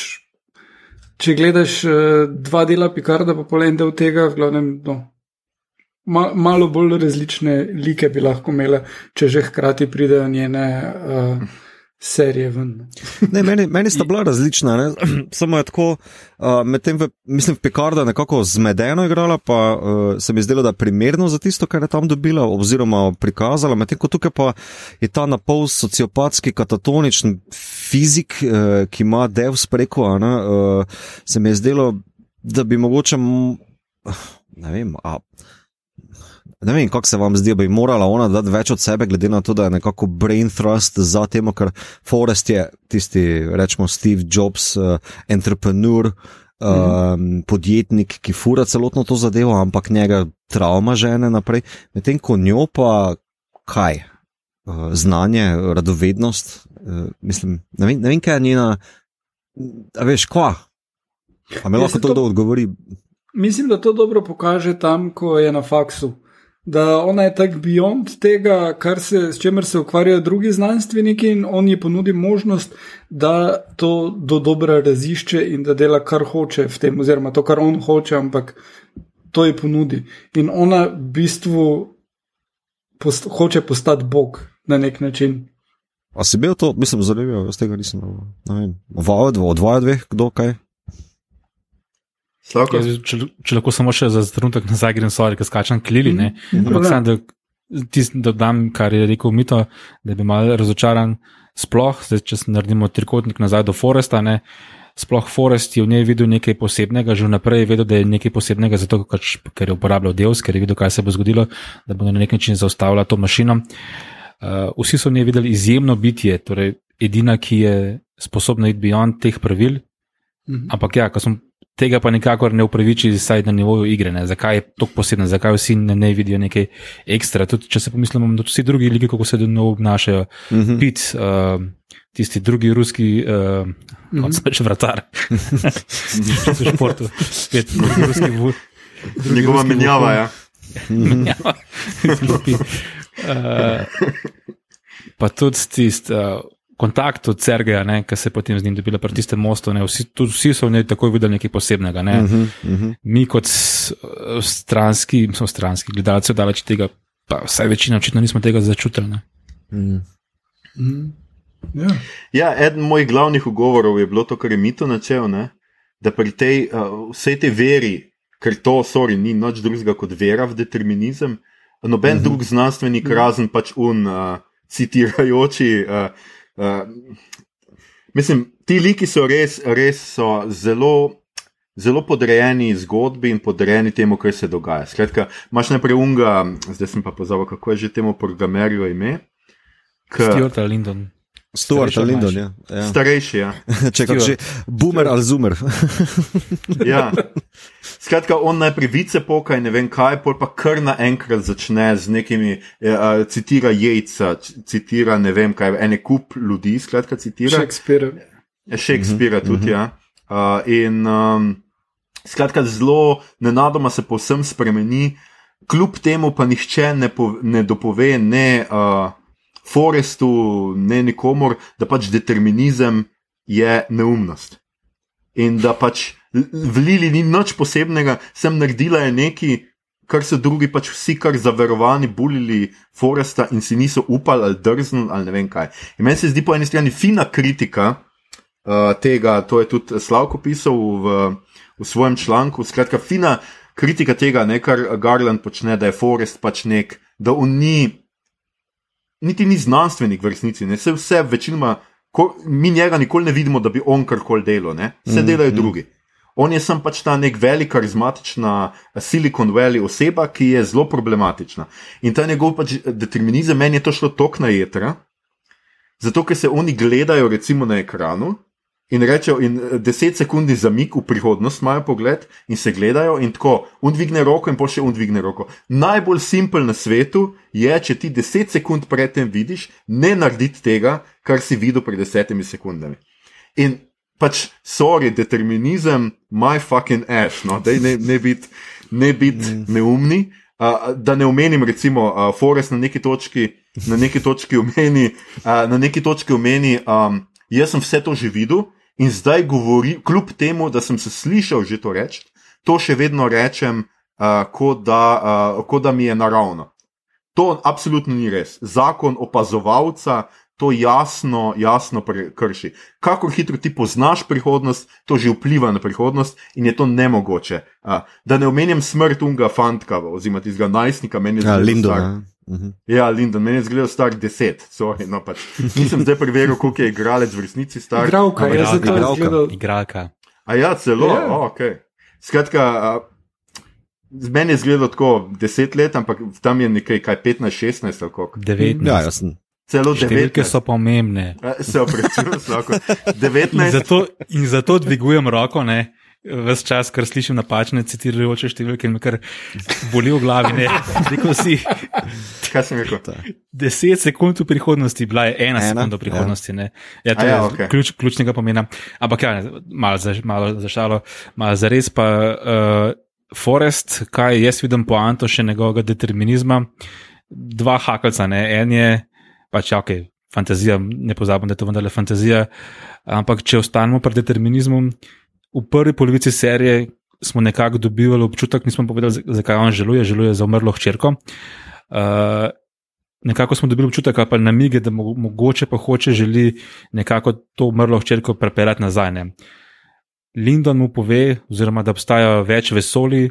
če gledaš uh, dva dela Picarda, pa pol en del tega, v glavnem. No, ma, malo bolj različne like bi lahko imele, če že hkrati pridejo njene uh, serije ven. ne, meni, meni sta bila različna, ne? samo je tako, uh, medtem v, mislim, v Picarda nekako zmedeno igrala, pa uh, se mi zdelo, da je primerno za tisto, kar je tam dobila, oziroma prikazala, medtem ko tukaj pa je ta napol sociopatski, katatoničen fizik, uh, ki ima dev spreko, uh, se mi je zdelo, da bi mogoče. Ne vem, a Ne vem, kako se vam zdi, bi morala ona dati več od sebe, glede na to, da je nekako brain thrust za tem, ker Forest je tisti, rečemo, Steve Jobs, uh, entrepreneur, uh, mm. podjetnik, ki fura celotno to zadevo, ampak njega travma žene naprej. Medtem ko njo pa kaj? Uh, znanje, radovednost. Uh, mislim, ne, vem, ne vem, kaj je njena. A veš, kva? A me lahko to, to odgovori? Mislim, da to dobro pokaže tam, ko je na faksu da ona je tako beyond tega, se, s čemer se ukvarjajo drugi znanstveniki, in on ji ponudi možnost, da to do dobra razišče in da dela kar hoče v tem, oziroma to, kar on hoče, ampak to ji ponudi. In ona v bistvu post, hoče postati Bog na nek način. A si bil to, mislim, zanimivo, jaz tega nisem videl. Od dvoje, dveh, kdo kaj? Ja, če, če lahko samo še za trenutek nazaj grem, sorry, ker skačem klili. Mm -hmm. Ampak sem, da tisti dodam, kar je rekel Mito, da bi mal razočaran sploh, zdaj, če naredimo trikotnik nazaj do Foresta. Ne, sploh Forest je v njej videl nekaj posebnega, že vnaprej je vedel, da je nekaj posebnega, zato ker je uporabljal Deus, ker je videl, kaj se bo zgodilo, da bo na nek način zaustavila to mašino. Uh, vsi so v njej videli izjemno bitje, torej edina, ki je sposobna iti beyond teh pravil. -hmm. Ampak ja, ko sem tega pa nikakor ne upraviči, saj na nivoju igre. Ne? Zakaj je to posebno, zakaj vsi ne, ne vidijo nekaj ekstra. Tudi če se pomislimo, da vsi drugi lige, kako se njih obnašajo, mm -hmm. pit, uh, tisti drugi ruski, uh, mm -hmm. kot vratar, ki so v športu, spet drugi ruski vul. Njegova menjava, ja. menjava. uh, pa tudi tisti. Uh, kontakt od Sergeja, ki se je potem z njim dobila pri tistem mostu. Vsi, tudi, vsi so v njej takoj videli nekaj posebnega. Ne? Uh -huh, uh -huh. Mi, kot stranski, smo stranski gledalci, daleč tega, pa vsaj večina očitno nismo tega začutili. Uh -huh. ja. ja, eden mojih glavnih ugovorov je bilo to, kar je Mito načel, ne? da pri tej uh, vsej tej veri, ker to sorry, ni nič drugega kot vera v determinizem. Noben uh -huh. drug znanstvenik, uh -huh. razen pač un, uh, citirajoči. Uh, Uh, mislim, ti liki so res, res so zelo, zelo podrejeni zgodbi in podrejeni temu, kar se dogaja. Skratka, imaš najprej unga, zdaj sem pa pozabil, kako je že temu programerju ime. Stuart Lindon. Stuart Lindon, ja. ja. Starejši, ja. Če že, boomer ali zoomer. ja. Skratka, on najprej vice poka in ne vem kaj, pol pa kar naenkrat začne z nekimi, uh, citira Jejca, citira ne vem kaj, ene kup ljudi, skratka, citira. Shakespeare. Shakespeare uh -huh, tudi, uh -huh. ja. Uh, in um, skratka, zelo nenadoma se povsem spremeni, kljub temu pa nihče ne, po, ne dopove, ne. Uh, Forestu, ne nikomor, da pač determinizem je neumnost. In da pač v Lili ni nič posebnega, sem naredila nekaj, kar so drugi pač vsi kar zaverovani, bulili Foresta in si niso upali ali drznili ali ne vem kaj. In meni se zdi po eni strani fina kritika uh, tega, to je tudi Slavko pisal v, v svojem članku, skratka, fina kritika tega, ne, kar Garland počne, da je Forest pač nek, da on ni niti ni znanstvenik v resnici, ne? vse, vse večinoma, ko, mi njega nikoli ne vidimo, da bi on karkoli delal, ne? vse mm, delajo mm. drugi. On je sem pač ta nek velik, karizmatična Silicon Valley oseba, ki je zelo problematična. In ta njegov pač determinizem, meni je to šlo tok na jedra, zato ker se oni gledajo recimo na ekranu in rečejo, in eh, deset sekund zamik v prihodnost imajo pogled in se gledajo, in tako, undvigne roko, in pa še undvigne roko. Najbolj simpel na svetu je, če ti deset sekund predtem vidiš, ne narediti tega, kar si videl pred desetimi sekundami. In pač, sorry, determinizem, my fucking ass, no, da ne, ne biti bit mm. neumni. Uh, da ne omenim, recimo, uh, Forest na neki točki, na neki točki omeni, uh, na neki točki omeni, um, jaz sem vse to že videl, In zdaj govorim, kljub temu, da sem se slišal že to reči, to še vedno rečem, uh, kot, da, uh, kot da mi je naravno. To absolutno ni res. Zakon opazovalca to jasno, jasno krši. Kako hitro ti poznaš prihodnost, to že vpliva na prihodnost in je to nemogoče. Uh, da ne omenjam smrt unga fantka, oziroma tistega najstnika, meni je zelo zabavno. -huh. Ja, Lindon, meni je zgledal star deset, sorry, no pač. Nisem zdaj preveril, koliko je igralec v resnici star. Igralka, ja, igralka. igralka. igralka. igralka. A ja, celo, yeah. Ja. oh, ok. Skratka, z meni je zgledal tako deset let, ampak tam je nekaj, kaj 15, 16 ali koliko. 19. Ja, jasno. Celo Številke so pomembne. Se opravičujem, lahko. 19. In zato, in zato dvigujem roko, ne? Ves čas, ker slišim napačne citirajoče številke, me kar boli v glavi. Si, Kaj sem rekel? Deset sekund v prihodnosti, bila je ena, ena? sekunda v prihodnosti. Ja, ja to ja, je okay. ključ, ključnega pomena. Ampak ja, malo za, malo za šalo, malo za res pa. Uh, Forest, kaj jaz vidim po Anto še njegovega determinizma, dva hakalca, ne? en je pač, ja, ok, fantazija, ne pozabim, da je to vendarle fantazija, ampak če ostanemo pri determinizmu, v prvi polovici serije smo nekako dobivali občutek, nismo povedali, zakaj on želuje, želuje za umrlo hčerko. Uh, nekako smo dobili občutek, pa namige, da mo mogoče pa hoče želi nekako to umrlo hčerko prepeljati nazaj. Ne. Lindon mu pove, oziroma da obstaja več vesolij,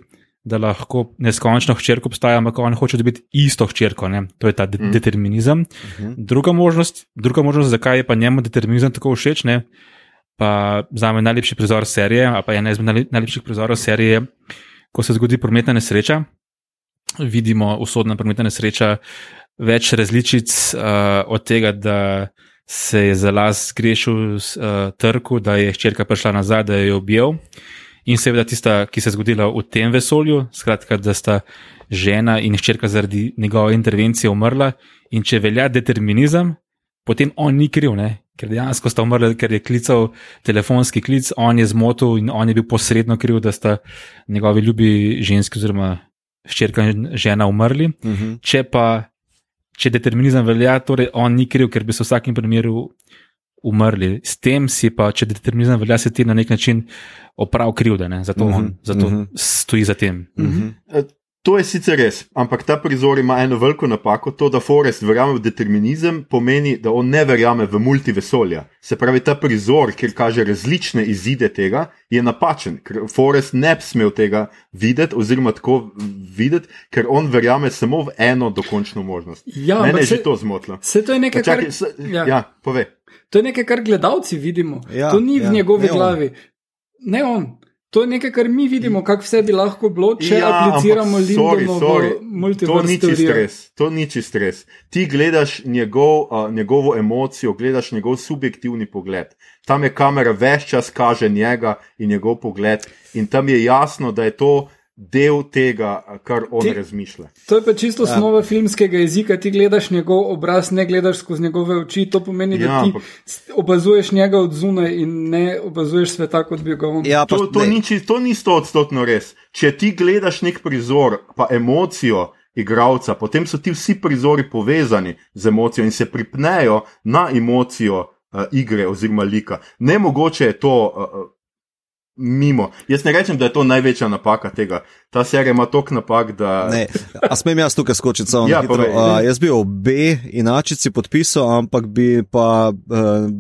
da lahko neskončno hčerko obstaja, ampak on hoče dobiti isto hčerko. Ne. To je ta de mm. determinizem. Mm -hmm. druga, možnost, druga možnost, zakaj je pa njemu determinizem tako všeč, ne, pa za me najlepši prizor serije, ali pa ena izmed najlepših prizorov serije, ko se zgodi prometna nesreča. Vidimo usodna prometna nesreča, več različic uh, od tega, da se je za las grešil uh, trku, da je hčerka prišla nazaj, da jo je objel. In seveda tista, ki se je zgodila v tem vesolju, skratka, da sta žena in hčerka zaradi njegove intervencije umrla. In če velja determinizem, potem on ni kriv, ne? ker dejansko sta umrla, ker je klical telefonski klic, on je zmotil in on je bil posredno kriv, da sta njegovi ljubi ženski oziroma hčerka in žena umrli. Uh Mhm. -huh. Če pa če determinizem velja, torej on ni kriv, ker bi se v vsakem primeru umrli. S tem si pa, če determinizem velja, se ti na nek način oprav krivda, ne? zato, uh -huh. on, zato uh Mhm. -huh. stoji za tem. Uh -huh. Eh, To je sicer res, ampak ta prizor ima eno veliko napako. To, da Forrest verjame v determinizem, pomeni, da on ne verjame v multivesolja. Se pravi, ta prizor, kjer kaže različne izide tega, je napačen, ker Forrest ne bi smel tega videti, oziroma tako videti, ker on verjame samo v eno dokončno možnost. Ja, Mene je že se- to zmotilo. Vse to je nekaj, Čakaj, kar, s, ja. ja. ja, povej. To je nekaj, kar gledalci vidimo. Ja, to ni ja, v njegovi ne on. glavi. Ne on. To je nekaj, kar mi vidimo, kako vse bi lahko bilo, če ja, apliciramo Lindonovo sorry. To ni čist teorijo. res. To ni čist res. Ti gledaš njegov, uh, njegovo emocijo, gledaš njegov subjektivni pogled. Tam je kamera več čas kaže njega in njegov pogled, in tam je jasno, da je to del tega, uh, kar on Ti- razmišlja. To je pa čisto osnova ja. filmskega jezika. Ti gledaš njegov obraz, ne gledaš skozi njegove oči. To pomeni, da Ja, ti ampak- opazuješ njega od zunaj in ne opazuješ sveta, kot bi ga on. Ja, pa, To, to, ni, to ni sto odstotno res. Če ti gledaš nek prizor, pa emocijo igralca, potem so ti vsi prizori povezani z emocijo in se pripnejo na emocijo uh, igre oziroma lika. Nemogoče je to. Uh, Mimo. Jaz ne rečem, da je to največja napaka tega. Ta serija ima toliko napak, da. Ne, a smem jaz tukaj skočiti samo Ja, na hitro? povej. A, jaz bi obe inačici podpisal, ampak bi pa uh,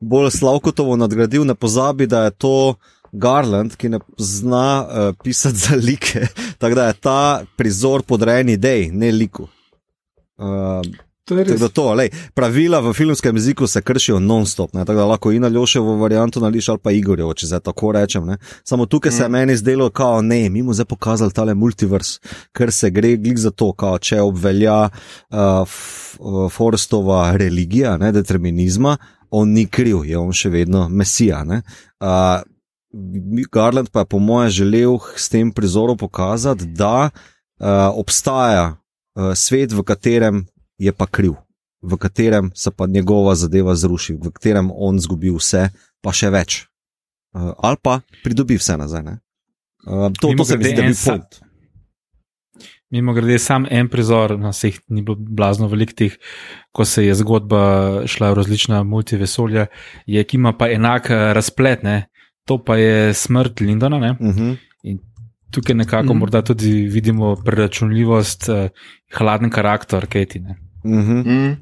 bolj Slavkotovo nadgradil, ne pozabi, da je to Garland, ki ne zna uh, pisati za like. Tako da je ta prizor podrejen ideji, ne liku. Uh, Tako to, lej, pravila v filmskem jeziku se kršijo non-stop, ne, tako da lahko in Aljoševo varianto nališ ali pa Igorjevo, če zdaj tako rečem. Ne. Samo tukaj se je meni zdelo, kao ne, mi mu zdaj pokazali tale multivers, ker se gre glik za to, kao če obvelja uh, uh, Forstova religija, ne, determinizma, on ni kriv, je on še vedno mesija. ne. Uh, Garland pa je po mojem želel s tem prizorom pokazati, da uh, obstaja uh, svet, v katerem je pa kriv, v katerem se pa njegova zadeva zruši, v katerem on zgubi vse, pa še več. Uh, ali pa pridobi vse nazaj. ne. Uh, to, to se mi zdi, da sa- point. Mimo grede, sam en prizor, na vseh ni bilo blazno velikih, ko se je zgodba šla v različna multivesolja, je, ki ima pa enak eh, razplet, ne? to pa je smrt Lindona. Ne? Uh -huh. Tukaj nekako Mhm. mm. morda tudi vidimo preračunljivost, eh, hladen karakter Keti. Ne? -huh. Mm.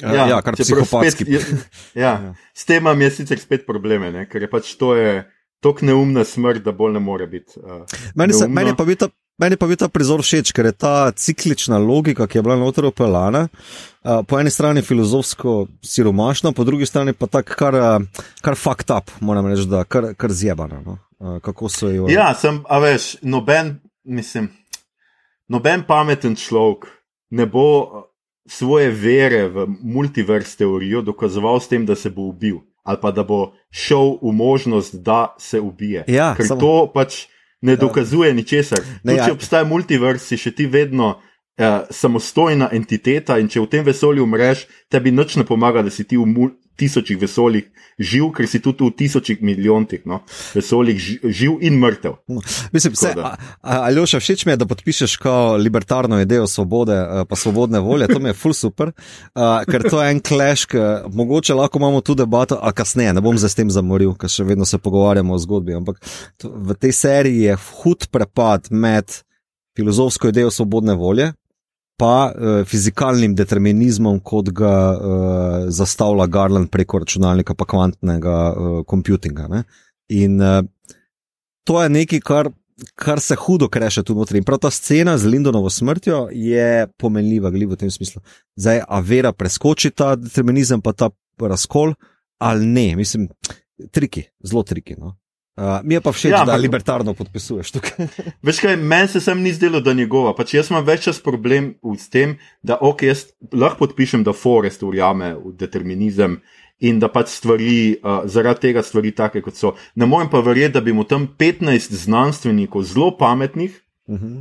Ja, ja, kar čeprav psihopatski. Spet, ja, ja. S tem imam jaz sicer spet probleme, ne? ker je pač to je tako neumna smrt, da bolj ne more biti. Uh, Meni, se, meni, pa ta, meni pa bi ta prizor všeč, ker je ta ciklična logika, ki je bila noter upeljana, uh, po eni strani filozofsko siromašna, po drugi strani pa tako kar, uh, kar fucked up, moram reči, da kar, kar zjebana. No? Uh, kako so jo. Ja, sem, a veš, noben, mislim, noben pameten človek ne bo svoje vere v multivers teorijo dokazoval s tem, da se bo ubil ali pa da bo šel v možnost, da se ubije. Ja, Ker samo- to pač ne dokazuje ničesar. Ne, Tudi, ja. če obstaja multivers, si še ti vedno. Uh, samostojna entiteta, in če v tem vesolju umreš, tebi nič ne pomaga, da si ti v tisočih vesoljih živ, ker si tudi v tisočih milijontih no, vesoljih ži- živ in mrtev. Mislim, vse, Tako da. Aljoša, všeč mi je, da podpišeš kao libertarno idejo svobode, eh, pa svobodne volje, to mi je full super, uh, ker to je en clash, ki mogoče lahko imamo tu debato, a kasneje, ne bom zdaj s tem zamoril, ker še vedno se pogovarjamo o zgodbi, ampak to, v tej seriji je hud prepad med filozofsko idejo svobodne volje. Pa uh, fizikalnim determinizmom, kot ga uh, zastavlja Garland preko računalnika, pa kvantnega uh, computinga. Ne? In uh, to je nekaj, kar, kar se hudo kreše tu notri. In prav ta scena z Lindonovo smrtjo je pomenljiva, glede v tem smislu. Zdaj, a vera preskoči ta determinizem, pa ta razkol, ali ne, mislim, triki, zelo triki. No? Uh, mi je pa všeč, Ja, da ampak- libertarno podpisuješ tukaj. Veš kaj, meni se sem ni zdelo, da njegova. Pač jaz imam več čas problem s tem, da ok, jaz lahko podpišem, da Forrest verjame v determinizem in da pač stvari, uh, zaradi tega stvari take, kot so. Ne morem pa verjeti, da bi mu tam 15 znanstvenikov, zelo pametnih, Uh -huh.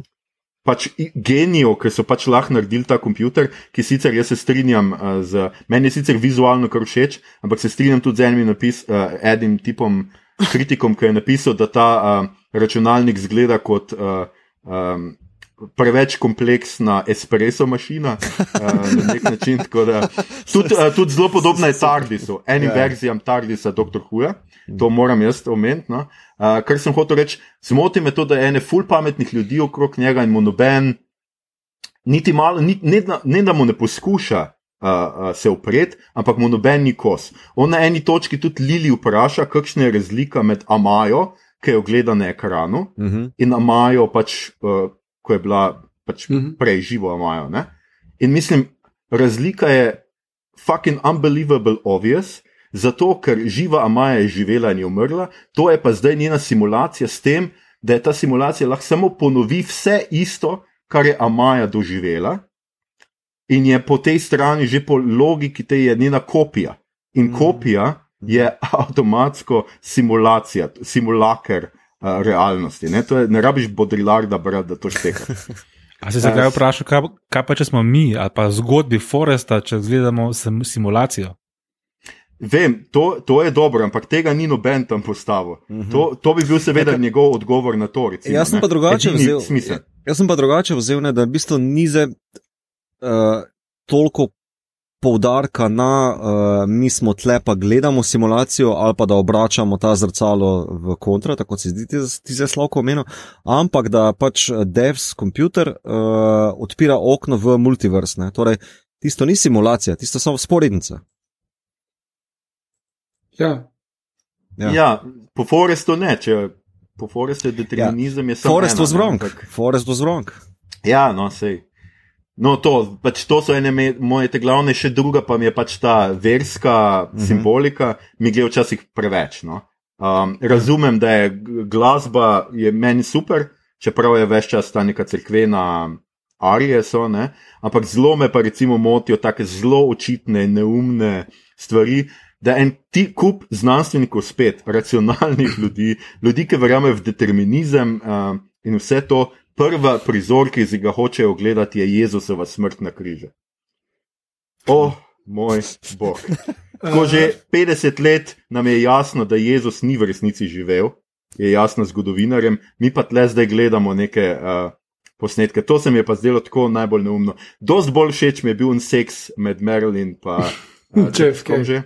pač genijev, ki so pač lahko naredili ta komputer, ki sicer jaz se strinjam uh, z, meni je sicer vizualno kar všeč, ampak se strinjam tudi z enim, napis, uh, enim tipom, kritikom, ki je napisal, da ta uh, računalnik zgleda kot. Uh, um, Preveč kompleksna espresso mašina, uh, na nek način. Da, tudi, uh, tudi zelo podobna je Tardisu, enim Ja. verzijam Tardisa, Dr. Huja, to moram jaz omeniti. No? Uh, kar sem hotel reči, zmoti me to, da je ene ful pametnih ljudi okrog njega in mu noben, niti malo, ni, ne, ne da mu ne poskuša uh, uh, se upreti, ampak mu noben ni kos. On na eni točki tudi Lili vpraša, kakšna je razlika med Amajo, ki jo gleda na ekranu, Uh -huh. in Amajo, pač, uh, ko je bila pač Mhm. prej živo Amajo. Ne? In mislim, razlika je fucking unbelievable obvious. Zato, ker živa Amaja je živela in je umrla, to je pa zdaj njena simulacija s tem, da je ta simulacija lahko samo ponovi vse isto, kar je Amaja doživela, in je po tej strani že po logiki te je njena kopija. In Mhm. kopija je avtomatsko simulacija, simulaker uh, realnosti. Ne, to je, ne rabiš bodrilarda brati, da to šteka. A se kdaj vprašal, kaj, kaj pa če smo mi, ali pa zgodbi Foresta, če gledamo sim- simulacijo? Vem, to, to je dobro, ampak tega ni noben tam postavil. Uh Mhm. -huh. to, to bi bil seveda Neka- njegov odgovor na to. Recimo, Jaz sem ne. pa drugače Edini vzel. Smisel. Jaz sem pa drugače vzel, ne, da v bistvu ni zdaj uh, toliko poudarka na, uh, mi smo tle pa gledamo simulacijo ali pa da obračamo ta zrcalo v kontra, tako se zdi ti, ti zdaj slavko omenil, ampak da pač devs computer uh, odpira okno v multiverse. Ne. Torej, tisto ni simulacija, tisto so sporednice. Ja. Ja. Ja. ja, po Forestu ne, če po Forestu je determinizem, ja. je samo. Forest ena, was ne, wrong. ampak- Forest was wrong. Ja, no, sej. No, to, pač to so ene me, moje te glavne, še druga pa mi je pač ta verska Mhm. simbolika, mi gre včasih preveč. No. Um, razumem, da je glasba je meni super, čeprav je več čas ta neka crkvena arije, so, ne, ampak zelo me pa recimo motijo take zelo očitne, neumne stvari. Da en ti kup znanstvenikov spet, racionalnih ljudi, ljudi, ki verjamejo v determinizem uh, in vse to, prva prizor, ki si ga hočejo gledati, je Jezusova smrt na križu. O, oh, moj bog. Ko že 50 let nam je jasno, da Jezus ni v resnici živel, je jasno zgodovinarjem, mi pa tle zdaj gledamo neke uh, posnetke. To se mi je pa zdelo tako najbolj neumno. Dost bolj všeč mi je bil seks med Marilyn in uh, JFK. že.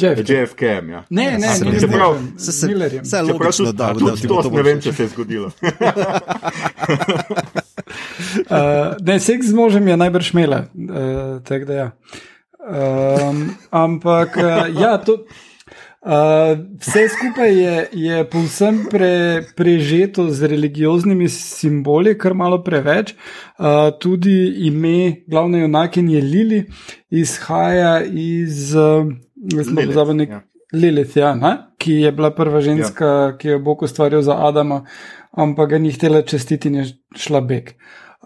Jeff. JFK-jem. Ja. Ne, ne, Se ne, mi ne, zdi- čeprav- ne, Se, se, Millerjem. vse je Čeprav logično, tudi, da, da, tudi ti to bo to ne vem, všeč. če se je zgodilo. Uh, ne, seks z možem je najbrž šmela, uh, tako da ja. Um, ampak uh, ja, to, uh, vse skupaj je, je povsem pre, prežeto z religioznimi simboli, kar malo preveč. Uh, tudi ime glavne junakinje Lili izhaja iz. Uh, Lilith, Lilith, ja. Lilith ja, ne? ki je bila prva ženska, ja. ki je Bog ustvaril za Adama, ampak ga ni htela čestiti in je šla beg.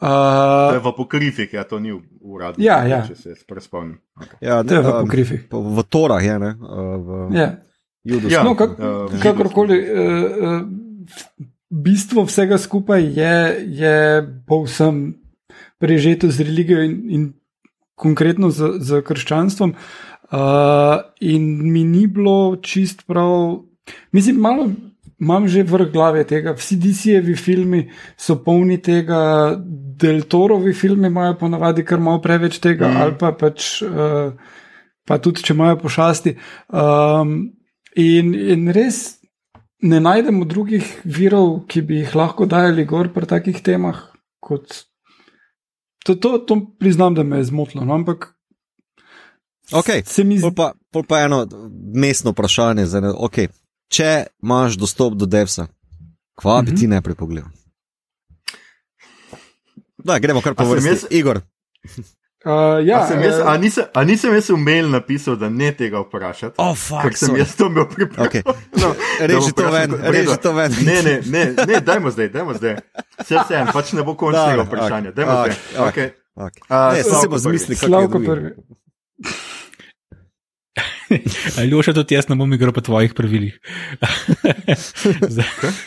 To Uh, je v pokrifih, ja, to ni uradno. Ja, ja. Če se jaz spomnim. Okay. Ja, to je v um, pokrifih. po- V Torah je, ne? uh, V Ja. Judovskem. Ja, No, kak, eh, kakorkoli, uh, uh, bistvo vsega skupaj je, je povsem prežeto z religijo in, in konkretno z, z krščanstvom. Uh, in mi ni bilo čist prav, mislim, malo imam že vrh glave tega. Vsi DC-jevi filmi so polni tega, Deltorovi filmi imajo ponavadi kar malo preveč tega, mm. ali pa pač. Uh, Pa tudi, če imajo pošasti. Um, in, in res ne najdemo drugih virov, ki bi jih lahko dajali gor pri takih temah. Kot, to, to, to priznam, da me je zmotilo. No, ampak Okay. se mi zdi, Pol pa, pol pa eno mestno vprašanje. Zdaj, ne, okay. Če imaš dostop do devsa, kva bi Mhm. ti najprej pogledal? Da, gremo kar po sem vrsti. jaz- Igor, uh, ja, a, sem jaz, eh, a, nisem, a nisem jaz v mail napisal, da ne tega vprašati? oh, Ker fuck, sem sorry. jaz to imel pripravljeno. Okay. No, Reži to ven, reži to ven. Ne, ne, ne, ne, dajmo zdaj, dajmo zdaj. Vse vsem, pač ne bo končnega vprašanja. Dajmo ok, zdaj. ok. Okay. Okay. A, Ne, sem Slavko pa prvi. zmislil, kako je Ali še tudi jaz ne bom igral po tvojih pravilih.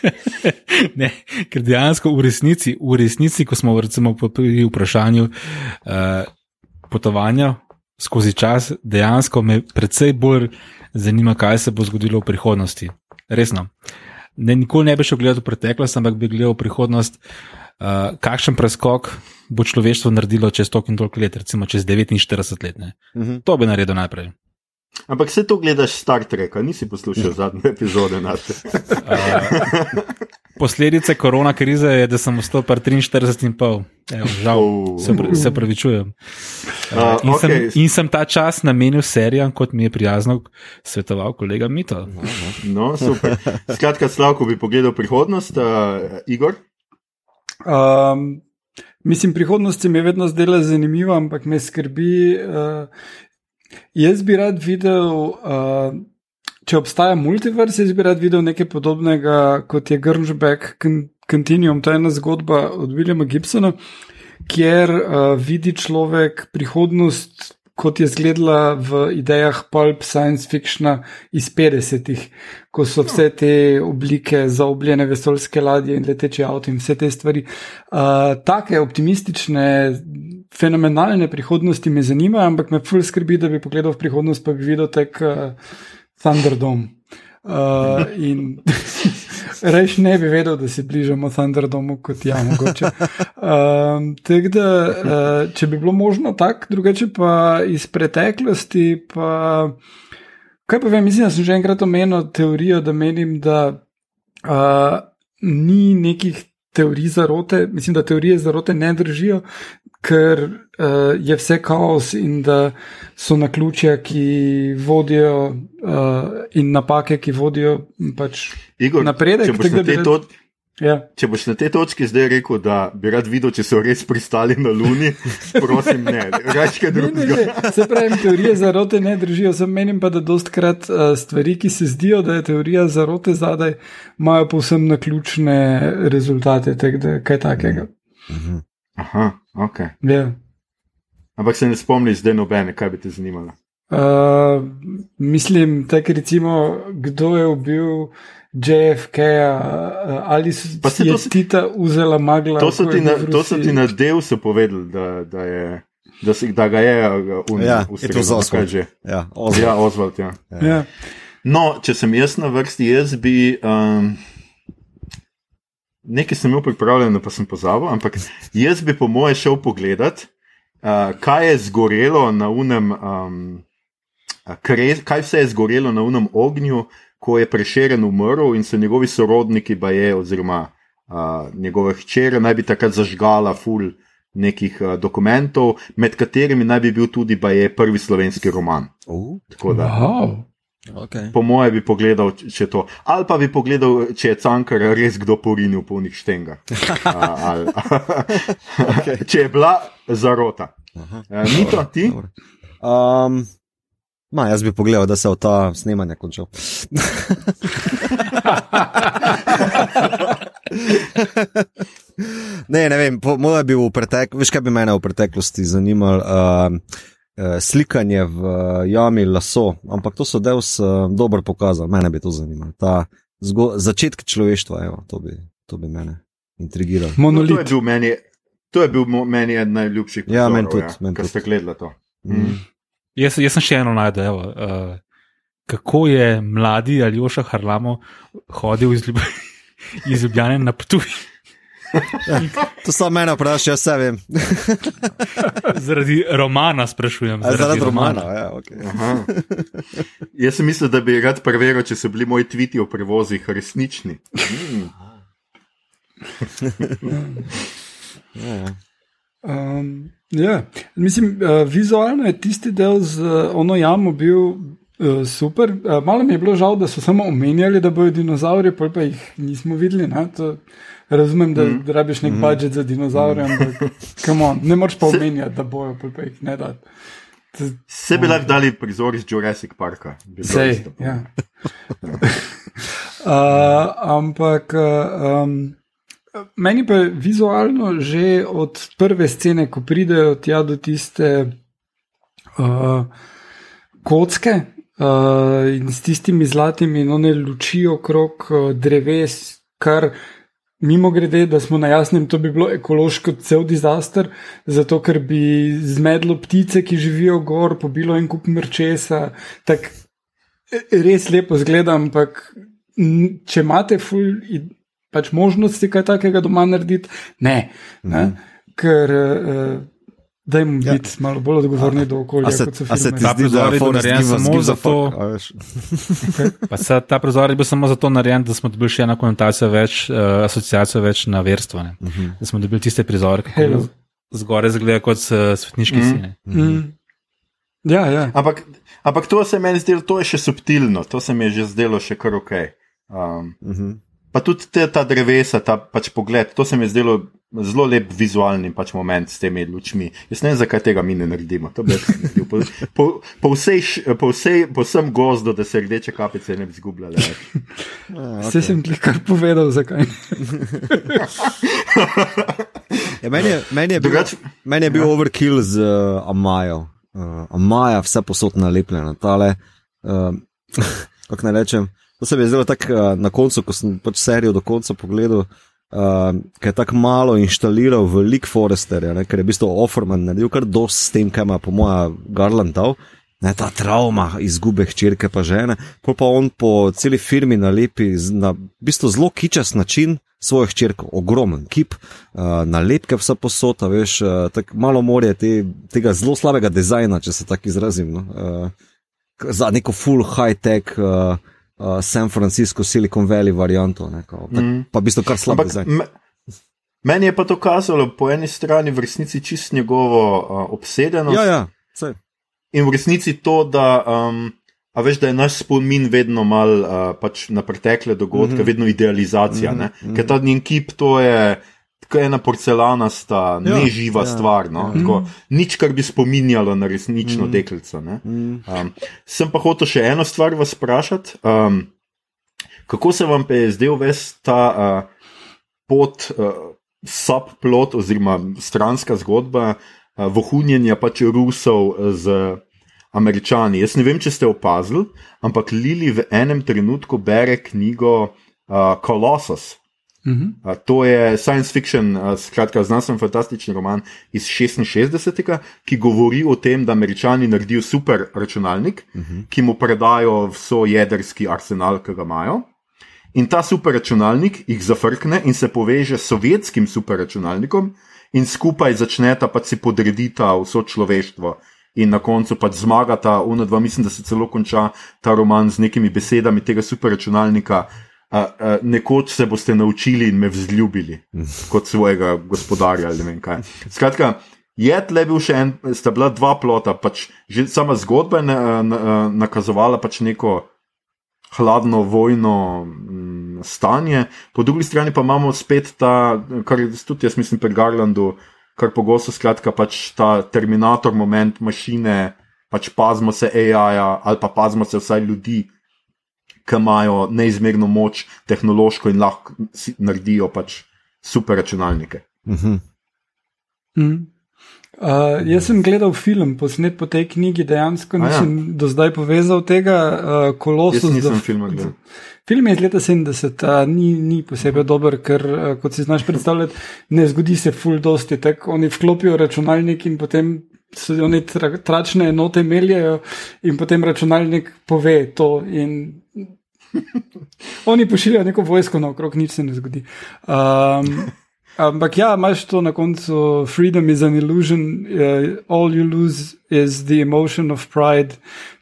ne, ker dejansko v resnici, v resnici, ko smo recimo pri vprašanju uh, potovanja skozi čas, dejansko me predvsej bolj zanima, kaj se bo zgodilo v prihodnosti. Resno. Ne, nikoli ne bi šel gledati v preteklost, ampak bi gledal v prihodnost, uh, kakšen preskok bo človeštvo naredilo čez toliko in toliko let, recimo čez 49 let. Uh -huh. To bi naredil najprej. Ampak se to gledaš Star Trek, nisi poslušal zadnje epizode naše. Posledice korona krize je, da sem ostal pri 43,5. Žal, oh. se, se pravičujem. Uh, in, okay. sem, in sem ta čas namenil serijam, kot mi je prijazno svetoval kolega Mito. No, super. Skratka, Slavko bi pogledal prihodnost, uh, Igor. Um, mislim, prihodnost se mi je vedno zdela zanimiva, ampak me skrbi. Uh, Jaz bi rad videl, uh, če obstaja multivers, jaz bi rad videl nekaj podobnega kot je Grungeback Continuum. To je ena zgodba od Williama Gibsona, kjer uh, vidi človek prihodnost. Kot je izgledala v idejah pulp science fictiona iz 50-ih, ko so vse te oblike zaobljene vesoljske ladje in leteče avto in vse te stvari. Uh, take optimistične, fenomenalne prihodnosti me zanimajo, ampak me ful skrbi, da bi pogledal v prihodnost, pa bi videl tek uh, Thunderdome. Uh, in reč ne bi vedel, da se bližamo Thunderdomu kot ja, mogoče. Uh, da, uh, če bi bilo možno tako, drugače pa iz preteklosti, pa kaj pa vem, mislim, da sem že enkrat omenil teorijo, da menim, da uh, ni nekih teorij zarote, mislim, da teorije zarote ne držijo, ker uh, je vse kaos in da so na ključe, ki vodijo uh, in napake, ki vodijo pač Igor, napredek. Če boš, na te to, ja. če boš na te točki zdaj rekel, da bi rad videl, če so res pristali na Luni, prosim, ne, reči kaj drugega. Se pravi, teorije zarote ne držijo, sem menim pa, da dostkrat uh, stvari, ki se zdijo, da je teorija zarote zadaj, imajo povsem naključne rezultate, tak, da kaj takega. Mhm. Aha, ok. Ja. Ampak se ne spomniš, zdaj nobene, kaj bi te zanimalo. Uh, mislim, tako recimo, kdo je ubil JFK, uh, ali so se je to, Tita vzela magla. To so ti na, to so ti na del so povedali, da, da, je, da, si, da ga je uh, ja, že? Ja, Oswald. Ja, Oswald, ja. Ja. Ja. No, če sem jaz na vrsti, jaz bi. Um, Nekaj sem imel pripravljeno, pa sem pozabil, ampak jaz bi po moje šel pogledat, uh, kaj je zgorelo na unem, um, kre, kaj vse je zgorelo na unem ognju, ko je prešeren umrl in so njegovi sorodniki, je, oziroma uh, njegove hčere, naj bi takrat zažgala ful nekih uh, dokumentov, med katerimi naj bi bil tudi je prvi slovenski roman. Uh, wow. okay. Po moje bi pogledal, če to. Ali pa bi pogledal, če je cankar res kdo porinil po njih štenga. ali, okay. če je bila zarota. Ni to ti? Um, ma, jaz bi pogledal, da se je ta snemanje končal. ne, ne vem, moj bi v preteklosti, veš kaj bi mene v preteklosti zanimalo. Uh, Slikanje v jami laso, ampak to so del uh, dobro pokazali, mene bi to zanimalo. Ta začetek človeštva, evo, to, bi, to bi mene intrigiralo. Monolit. No, to, je bil meni, to je bil meni eden najljubših. Ja, meni tudi. Ja, men Ker ste gledali to. Mm. Jaz, jaz sem še eno najdel. Uh, kako je mladi Aljoša Harlamo hodil iz, Ljub iz Ljubljana na Ptuj? To samo mene vprašaj, jaz se vem. zaradi romana sprašujem. Zaradi, zaradi romana. romana. Ja, okay. Jaz sem mislil, da bi rad preveril, če so bili moji tviti o prevozih resnični. Mm. ja. Um, ja. Mislim, uh, vizualno je tisti del z uh, ono jamo bil uh, super. Uh, malo mi je bilo žal, da so samo omenjali, da bodo dinozauri, pa, jih nismo videli. To, razumem, da, mm. rabiš nek mm. budžet za dinozaure, mm. ampak on, ne moreš pa omenjati, da bojo, pa jih ne da. Se bi lahko dali prizor iz Jurassic Parka. Sej, ja. uh, ampak. Uh, um, Meni pa je vizualno že od prve scene, ko pridejo tja do tiste uh, kocke, uh, in s tistimi zlatimi, no ne luči okrog uh, dreves, kar mimo grede, da smo na jasnem, to bi bilo ekološko cel dizaster, zato ker bi zmedlo ptice, ki živijo gor, pobilo en kup mrčesa. Tak, res lepo zgleda, ampak če imate ful, pač možnosti kaj takega doma narediti, ne. ne? Ker uh, dajmo Ja. biti malo bolj odgovorni do okolja, A se, a se ti zdi, da je bil Forrest narejen give us- samo a zato- a? Pa se, ta prizor je bil samo zato narejen, da smo dobili še eno konotacijo več, uh, asociacijo več na verstvo. Uh Mhm. -huh. Da smo dobili tiste prizore, ki zgoraj zgleda kot uh, svetniški Mhm. mm. sine. Mm. Ja, ja. Ampak, ampak to se meni zdelo, to je še subtilno, to se mi je že zdelo še kar ok. Um, Mhm. Pa tudi te, ta drevesa, ta pač pogled, to se mi je zdelo zelo lep vizualni pač moment s temi lučmi. Jaz ne vem, zakaj tega mi ne naredimo. To bi naredil. Po, po, po, vsej, po, vsej, po vsem gozdu, da se rdeče kapice ne bi zgubljale. več. Vse sem ti kar povedal, zakaj. Ja, meni, je, meni, je bil, Drugač- meni je bil overkill z uh, Amajo. Uh, Amaja, vse posod nalepljena. Tale, uh, kako naj rečem, to se mi je zdelo tako uh, na koncu, ko sem pač serijo do konca pogledal. Uh, ker je tako malo inštaliral v League Foresterja, ne, ker je v bistvu Offerman naredil kar dosti s tem, kaj ima po moja Garland dal. Ne, ta travma izgube hčerke pa žene, pol pa on po celi firmi nalepi na v bistvu zelo kičast način svojo hčerko, ogromen kip, uh, nalepke vse posod, a veš, uh, tako malo morje te, tega zelo slabega dizajna, če se tako izrazim. No? Uh, za neko full high-tech uh, uh, San Francisco, Silicon Valley varianto, ne, kao, tak, mm. pa v bistvu kar slab Ampak dizajn. me, meni je pa to kazalo po eni strani v resnici čist njegovo uh, obsedenost. Ja, ja, saj. In v resnici to, da, um, a veš, da je naš spomin vedno mal uh, pač na pretekle dogodke, mm. -hmm. vedno idealizacija. Mm -hmm. Ker ta njen kip, to je. Tako ena porcelanasta, Ja, ja, neživa ja, stvar. No? ja. Ja. Nič, kar bi spominjalo na resnično mm. deklico. Ne? Mm. Um, sem pa hotel še eno stvar vas vprašati. Um, kako se vam je zdel ves ta uh, pot, uh, subplot oziroma stranska zgodba uh, vohunjenja pač Rusov uh, z Američani? Jaz ne vem, če ste opazili, ampak Lili v enem trenutku bere knjigo uh, Colossus. Mhm. Uh, to je science fiction, uh, skratka, znanstveno fantastični roman iz 66. ki govori o tem, da američani naredijo super računalnik, uh -huh. ki mu predajo vso jedrski arsenal, ki ga imajo. In ta super računalnik jih zafrkne in se poveže s sovjetskim super računalnikom, in skupaj začneta pač si podredita vso človeštvo. In na koncu pač zmagata, uno dva, mislim, da se celo konča ta roman z nekimi besedami tega super računalnika. Uh, uh, nekoč se boste naučili in me vzljubili kot svojega gospodarja ali ne vem kaj. Skratka, je tle bil še en, sta bila dva plota, pač že sama zgodba je na, na, nakazovala pač neko hladno vojno mm, stanje, po drugi strani pa imamo spet ta, kar je tudi jaz mislim pri Garlandu, kar pogosto skratka pač ta terminator moment mašine, pač pazimo se AI-ja ali pa pazimo se vsaj ljudi, ki imajo neizmerno moč tehnološko in lahko naredijo pač super računalnike. Mhm. Mm. Uh, jaz sem gledal film, posnet po tej knjigi, dejansko A ja. nisem ja. do zdaj povezal tega uh, Jaz kolosa. nisem filma gledal. Film je iz leta 70, a ni, ni posebej dober, ker, a, kot si znaš predstavljati, ne zgodi se full dosti. Tako oni vklopijo računalnik in potem so oni tra, tračne enote meljajo in potem računalnik pove to. In oni pošiljajo neko vojsko naokrog, nič se ne zgodi. Um, Ampak ja, imaš to na koncu, freedom is an illusion, uh, all you lose is the emotion of pride.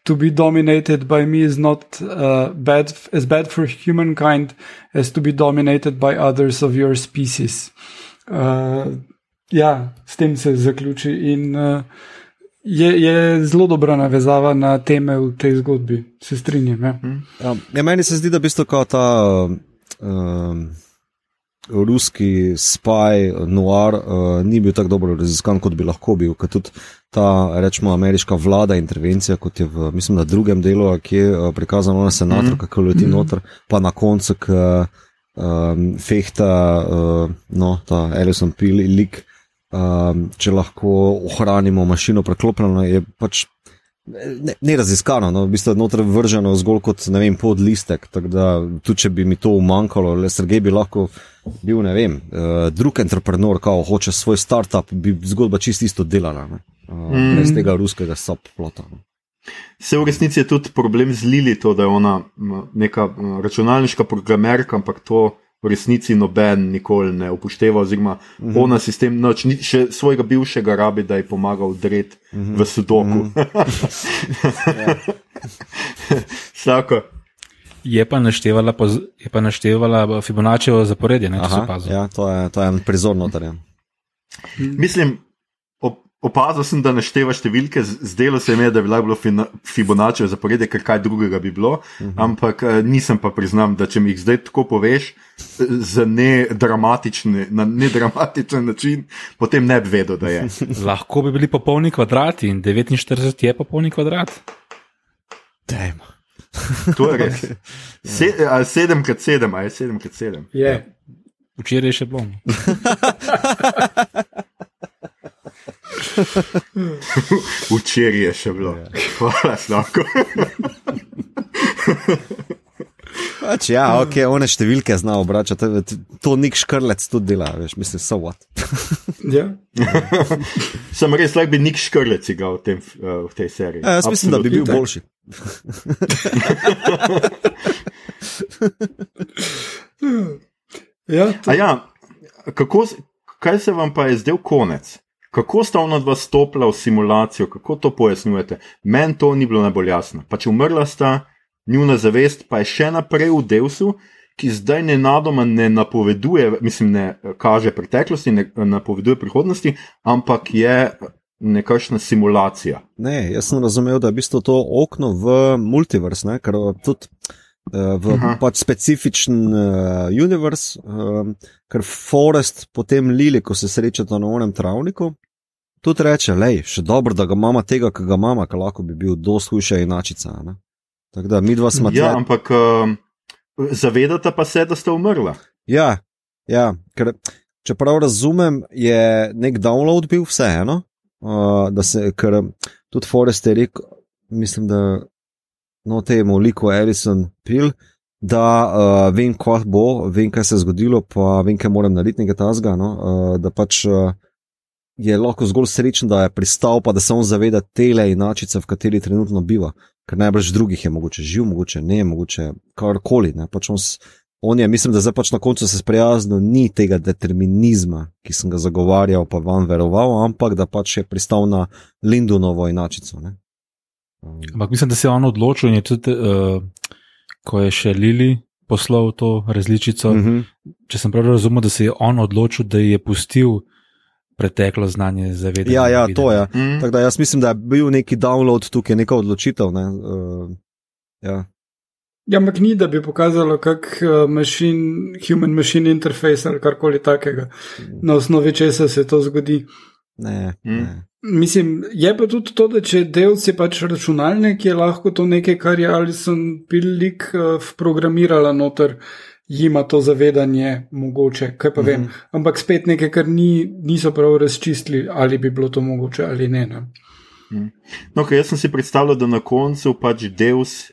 To be dominated by me is not uh, bad, as bad for humankind as to be dominated by others of your species. Uh, ja, s tem se zaključi in uh, je, je zelo dobra navezava na teme v tej zgodbi, se strinjam. Ja. Ja, ja, meni se zdi, da v bistvu kao ta um, ruski spaj, noir, uh, ni bil tako dobro raziskan, kot bi lahko bil. Ker tudi ta, rečemo, ameriška vlada intervencija, kot je v, mislim, na drugem delu, ki je uh, prikazano na senatu, mm -hmm. kako leti mm -hmm. noter, pa na koncu, ki um, fehta, uh, no, ta Alison Peel lik. Um, če lahko ohranimo mašino preklopljeno, je pač Ne, ne raziskano, no, v bistvu je noter vrženo zgolj kot ne vem, podlistek. Tako da tudi, če bi mi to umanjkalo, le Sergej bi lahko bil, ne vem, uh, drug entrepreneur, ki hoče svoj startup, bi zgodba čist isto delala. Ne, uh, mm. Brez tega ruskega subplota. No. Se v resnici je tudi problem z Lili, to, da je ona neka računalniška programerka, ampak to v resnici noben nikoli ne upošteva, oziroma mm -hmm. ona sistem, noč, ni, še svojega bivšega rabi, da je pomagal odreti mm -hmm. v sudoku. Mm -hmm. je, pa naštevala, je pa naštevala Fibonaccijo zaporedje, ne, Aha, ja, to, je, to je en prizor notarjen. Mislim, opazil sem, da našteva številke, zdelo se mi je, da bi lahko bilo Fibonacci zaporedje, ker kaj drugega bi bilo, uh mhm. -huh. ampak eh, nisem pa priznam, da če mi jih zdaj tako poveš, za nedramatičen ne način, potem ne bi vedel, da je. lahko bi bili popolni kvadrati in 49 je popolni kvadrat. Dajmo. To je res. 7x7, ali 7x7. Je. Včeraj je še bilo. Včeraj je še bilo, ja. hvala, slabo. Pač, ja, ok, one številke zna obračati, to nik škrlec tudi dela, veš, mislim, so what. ja. Sem res lahko bi nik škrlec igral v, tem, uh, v tej seriji. Ja, jaz mislim, Absolutely. da bi bil boljši. ja, ja, kako, kaj se vam pa je zdel konec? Kako sta ona dva stopila v simulacijo, kako to pojasnjujete? Meni to ni bilo najbolj jasno. Pač umrla sta, njuna zavest pa je še naprej v Deusu, ki zdaj nenadoma ne napoveduje, mislim, ne kaže preteklosti, ne napoveduje prihodnosti, ampak je nekakšna simulacija. Ne, jaz sem razumel, da je v bistvu to okno v multivers, ne, ker tudi. Uh, v Aha. pač specifičen uh, univerz, uh, ker Forest, potem Lili, ko se srečata na onem travniku, tudi reče, lej, še dobro, da ga imamo tega, ki ga imamo, ki lahko bi bil dosti hujša inačica. Tako da mi dva smo tam. Ja, ampak uh, zavedate pa se, da ste umrla. Ja, ja ker, čeprav razumem, je nek download bil vseeno, uh, da se, ker tudi Forest je rekel, mislim, da no temu liku Edison pil. Da uh, vem, kaj bo, vem, kaj se je zgodilo, pa vem, kaj moram narediti, nekaj tasga. No? Uh, da pač uh, je lahko zgolj srečen, da je pristal, pa da se on zaveda tele inačice, v kateri trenutno biva. Ker najbrž drugih je mogoče živ, mogoče ne, mogoče karkoli. Pač on, on je, mislim, da zdaj pač na koncu se sprijaznil, ni tega determinizma, ki sem ga zagovarjal, pa vam veroval, ampak da pač je pristal na Lindonovo inačico. Ne? Ampak mislim, da se je on odločil in je tudi, uh, ko je še Lili poslal to različico. Uh mhm. -huh. Če sem prav razumel, da se je on odločil, da je pustil preteklo znanje zavedanja. Ja, ja to je. Mm. Tako da jaz mislim, da je bil neki download tukaj, neka odločitev. Ne? Uh, ja. Ja, ampak ni, da bi pokazalo, kak uh, machine, human machine interface ali karkoli takega, mm. na osnovi česa se to zgodi. Ne, mm. ne. Mislim, je pa tudi to, da če del si pač računalnik, je lahko to nekaj, kar je ali sem pilik uh, programirala noter. Jima to zavedanje mogoče, kaj pa vem. Mm -hmm. Ampak spet nekaj, kar ni, niso prav razčistili, ali bi bilo to mogoče ali ne. ne. Mhm. No, jaz sem si predstavljal, da na koncu pač Deus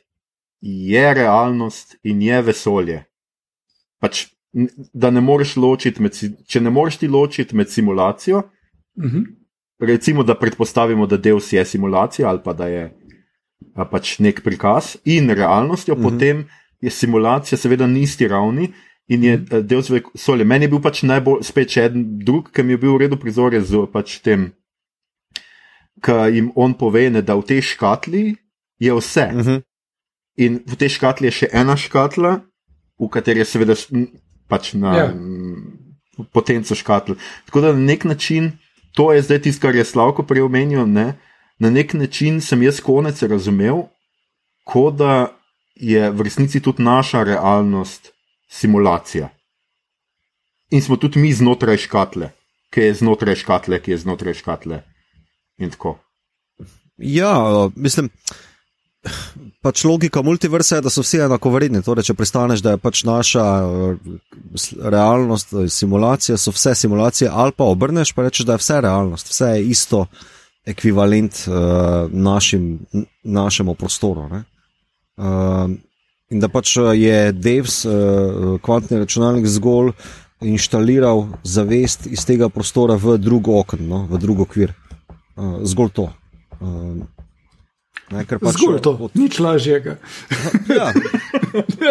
je realnost in je vesolje. Pač, da ne moreš ločiti, med, če ne moreš ti ločiti med simulacijo, mm -hmm. Recimo, da predpostavimo, da Deus je simulacija ali pa da je pač nek prikaz in realnostjo, mm -hmm. potem je simulacija, seveda, na isti ravni in je mm. del svoje solje. Meni je bil pač najbolj spet še en drug, ki mi je bil v redu prizor z pač tem, ki jim on pove, ne, da v tej škatli je vse. Mm -hmm. In v tej škatli je še ena škatla, v kateri je seveda pač na yeah. Ja. potencu škatl. Tako da na nek način, to je zdaj tisto, kar je Slavko prej omenil, ne, na nek način sem jaz konec razumel, kot da je v resnici tudi naša realnost simulacija. In smo tudi mi znotraj škatle, ki je znotraj škatle, ki je znotraj škatle. In tako. Ja, mislim. Pač logika multiversa je, da so vsi enako vredni. Torej, če pristaneš, da je pač naša realnost, simulacija, so vse simulacije, ali pa obrneš, pa rečeš, da je vse realnost, vse je isto, ekvivalent uh, našim, našemu prostoru. Uh, in da pač je Devs, uh, kvantni računalnik, zgolj inštaliral zavest iz tega prostora v drugo okno, no, v drugo okvir. Uh, zgolj to. Uh, Ne, pač Zgolj to, od... nič lažjega. ja.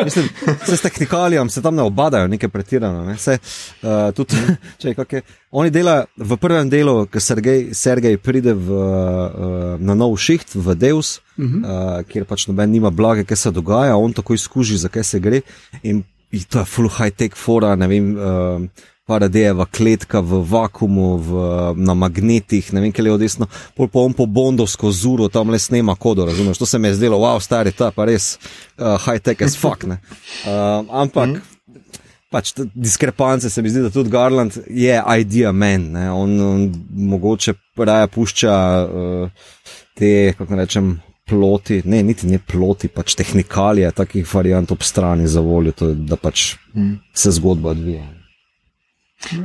Mislim, se s tehnikalijami se tam ne obadajo, nekaj pretirano. Ne. Se, uh, tudi, če, je, oni delajo v prvem delu, ko Sergej, Sergej pride v, uh, na nov šiht, v Deus, uh -huh. uh, kjer pač noben nima blage, kaj se dogaja, on takoj skuži, zakaj se gre. In, in to je full high tech fora, ne vem. Uh, paradejeva kletka v vakumu, v, na magnetih, ne vem, kaj je odesno, pol po on po bondovsko zuro tam le snema kodo, razumeš? To se mi je zdelo, wow, stari, ta pa res uh, high tech as fuck. Uh, ampak. Mm -hmm. Pač diskrepance se mi zdi, da tudi Garland je idea man, on, on mogoče raje pušča uh, te, kako rečem, ploti, ne, niti ne ploti, pač tehnikalije takih variant ob strani za voljo, to, da pač mm. se zgodba odvija.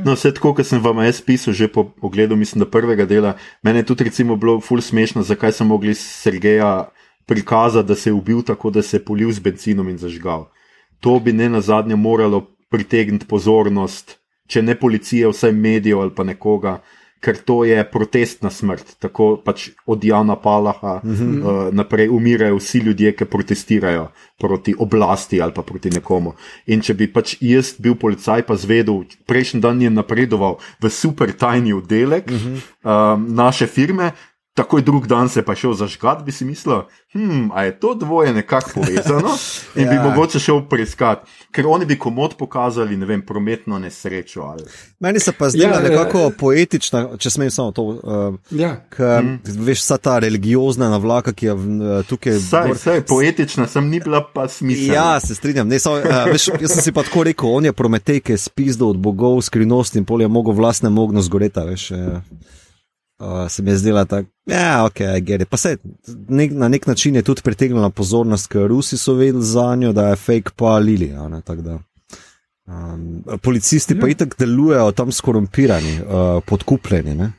No, vse tako, kot sem vam jaz pisal, že po pogledu, mislim, da prvega dela, meni je tudi recimo bilo ful smešno, zakaj so mogli Sergeja prikazati, da se je ubil tako, da se je polil z benzinom in zažgal. To bi ne na zadnje moralo pritegniti pozornost, če ne policije, vsaj medijev ali pa nekoga, ker to je protestna smrt. Tako pač od Jana Palaha mm -hmm. uh, naprej umirajo vsi ljudje, ki protestirajo proti oblasti ali pa proti nekomu. In če bi pač jaz bil policaj, pa zvedel, prejšnji dan je napredoval v super tajni oddelek mm -hmm. uh, naše firme, takoj drug dan se pa šel zažgat, bi si mislil, hm, a je to dvoje nekako povezano in ja. bi mogoče šel preiskat, ker oni bi komod pokazali, ne vem, prometno nesrečo. Ali... Meni se pa zdi ja, nekako ja. poetična, če smem samo to. Uh, ja. K, mm. Veš, vsa ta religiozna navlaka, ki je uh, tukaj. Saj, bor... saj, poetična sem ni bila pa smiselna. Ja, se strinjam. Ne, samo, uh, veš, jaz sem si pa tako rekel, on je prometej, ki je spizdal od bogov, skrivnost in pol je mogel vlastne mogno zgoreta. Veš, uh. Uh, se mi je zdela tako, ja, ok, gre. Pa se nek, na nek način je tudi pritegnila pozornost, ker Rusi so vedeli za njo, da je fake pa Lili. Um, policisti ja. pa itak delujejo tam skorumpirani, uh, podkupljeni.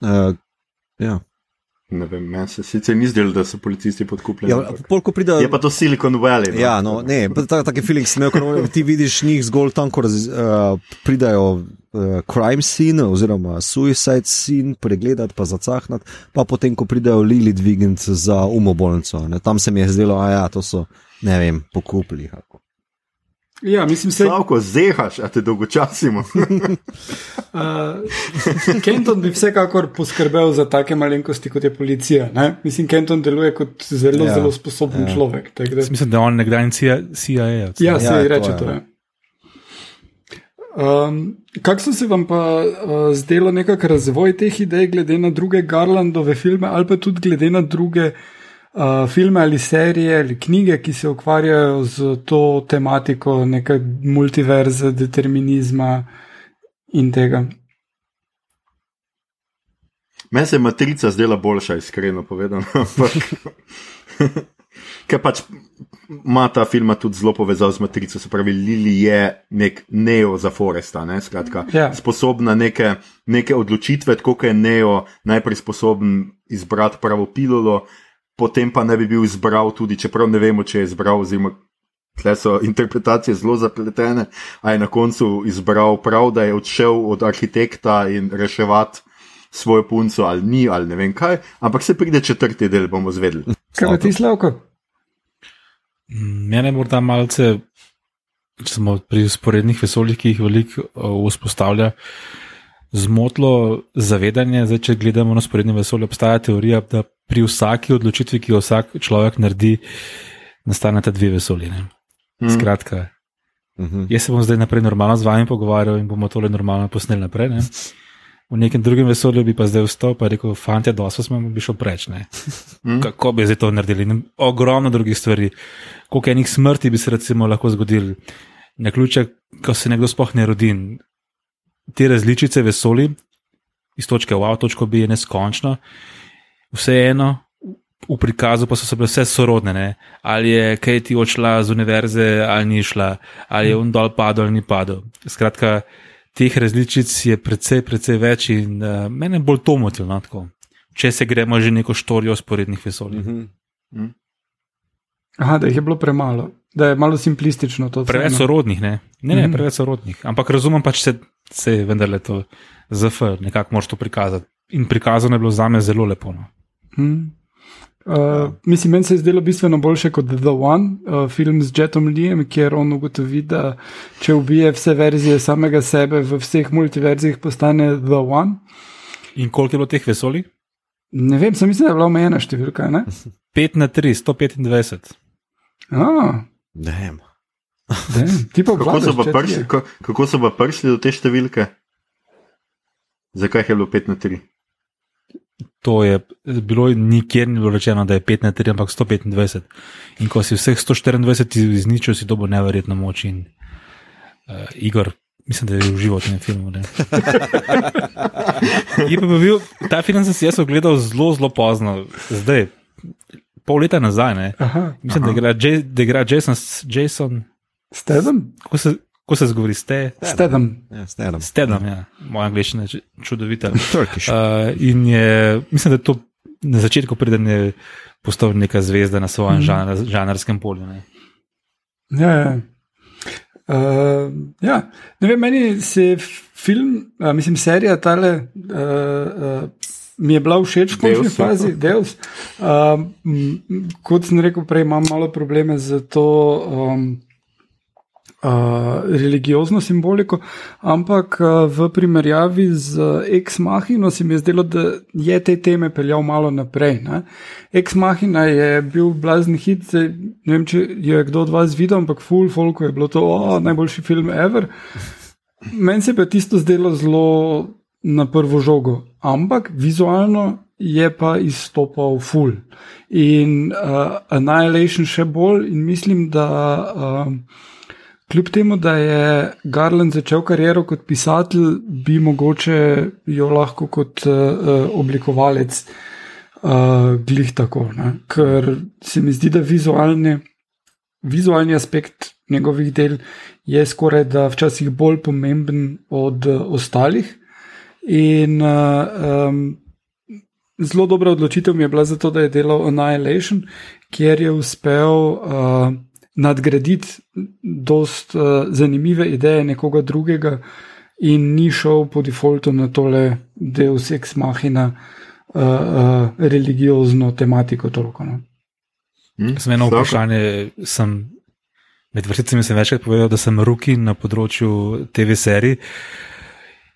Uh, ja. Ne vem, meni se sicer ni zdelo, da so policisti podkupljeni. Ja, polko pridejo. Je pa to Silicon Valley. No? Ja, no, ne, tak, taki feeling sem imel, ko ti vidiš njih zgolj tam, ko raz, uh, pridajo uh, crime scene oziroma suicide scene, pregledati pa zacahnati, pa potem, ko pridajo Lili dvigant za umobolnico. Ne, tam se mi je zdelo, a ja, to so, ne vem, pokupili. Kako. Ja, mislim, se... Slavko, zehaš, a te dolgočasimo. uh, Kenton bi vsekakor poskrbel za take malenkosti, kot je policija. Ne? Mislim, Kenton deluje kot zelo, ja. zelo sposoben ja. človek. Da... Mislim, da on nekdaj CIA. CIA ja, ja, se ji reče to. Je. Um, Kako so se vam pa uh, zdelo nekako razvoj teh idej, glede na druge Garlandove filme, ali pa tudi glede na druge uh, uh, filme ali serije ali knjige, ki se ukvarjajo z to tematiko, neke multiverze, determinizma in tega. Meni se je matrica zdela boljša, iskreno povedano. Ker pač ima ta film tudi zelo povezal z matrico, se pravi, Lili je nek neo za Foresta, ne? Skratka, ja. sposobna neke, neke odločitve, tako kot je neo najprej sposoben izbrati pravo pilolo, potem pa ne bi bil izbral, tudi čeprav ne vemo, če je izbral, oziroma tle so interpretacije zelo zapletene, a je na koncu izbral prav, da je odšel od arhitekta in reševati svojo punco, ali ni, ali ne vem kaj, ampak se pride četrti del, bomo zvedeli. Kaj pa ti slavko? Mene morda malce, če smo pri usporednih vesoljih, ki jih veliko vzpostavlja. Zmotlo zavedanje, zdaj, če gledamo na sporedne vesolje, obstaja teorija, da pri vsaki odločitvi, ki jo vsak človek naredi, nastaneta dve vesolje. Mm. Skratka, mm -hmm. jaz se bom zdaj naprej normalno z vami pogovarjal in bomo tole normalno posneli naprej. Ne? V nekem drugem vesolju bi pa zdaj vstal in rekel: Fantje, dosto smo bi šel preč. Mm. Kako bi zdaj to naredili? Ogromno drugih stvari. Koliko enih smrti bi se recimo lahko zgodil, na ključe, ko se nekdo sploh ne rodi. Te različice vesolja, iz točke A v točko B, je neskončno vseeno, v prikazu pa so se bile vse sorodne. Ne? Ali je Katie odšla z univerze, ali ni šla, ali je on dol padel, ali ni padel. Skratka, teh različic je precej, precej več in uh, mene bolj to motilo. No, tako. če se gremo že neko štorijo sporednih vesolij. Mhm. Aha, da jih je bilo premalo, da je malo simplistično to. Preveč sorodnih, ne, ne, ne Mhm. preveč sorodnih. Ampak razumem pač, se, se je vendarle to ZF, nekako moraš to prikazati. In prikazano je bilo za me zelo lepo. No. Hmm. Uh, mislim, meni se je zdelo bistveno boljše kot The One, uh, film z Jetom Leem, kjer on ugotovi, da če ubije vse verzije samega sebe v vseh multiverzijah, postane The One. In koliko je bilo teh vesolij? Ne vem, sem mislim, da je bila omejena številka. Ne? 5 na 3, 125. Ah, Damn. damn, pa Kako so, prišli, Jet Li. ka- kako so pa prišli do te številke? Zakaj je bilo 5 na 3? To je bilo nikjer ni bilo rečeno, da je 5 na 3, ampak 125. In ko si vseh 124 izničil, si dobo neverjetno moč. In uh, Igor, mislim, da je užival v tem filmu. ne. Je pa bil, ta film sem si jaz ogledal zelo, zelo pozno, zdaj, pol leta nazaj. Ne. Aha, Mislim, da igra, da igra Jason, Jason Stedem? kako se, kako se zgovori, ste. Stedem. Ja, stedam. Stedam, ja, moja angliščina je čudovita. Turkish. Uh, in je, mislim, da je to na začetku, preden je postal neka zvezda na svojem Mhm. žanr, žanrskem polju. Ne. Ja, ja. Uh, ja. Ne vem, meni se je film, uh, mislim, serija tale. Uh, uh, Mi je bila všeč v končni Deus, ja. fazi, Deus. Uh, kot sem rekel prej, imam malo probleme z to um, uh, religiozno simboliko, ampak uh, v primerjavi z Ex Machino se mi je zdelo, da je te teme peljal malo naprej. Ne? Ex Machina je bil blazni hit, zdaj, ne vem, če je kdo od vas videl, ampak Full Folko je bilo to oh, najboljši film ever. Meni se pa tisto zdelo zelo na prvo žogo, ampak vizualno je pa izstopal full. In uh, Annihilation še bolj, in mislim, da uh, kljub temu, da je Garland začel kariero kot pisatelj, bi mogoče jo lahko kot uh, oblikovalec uh, glih tako. Ne? Ker se mi zdi, da vizualni, vizualni aspekt njegovih del je skoraj da včasih bolj pomemben od uh, ostalih. In uh, um, zelo dobra odločitev mi je bila zato, da je delal Annihilation, kjer je uspel uh, nadgraditi dost uh, zanimive ideje nekoga drugega in ni šel po defaultu na tole Deus ex machina uh, uh, religiozno tematiko toliko. No. Hm? Sem eno vprašanje, sem med vrsticami sem večkrat povedal, da sem ruki na področju TV serij.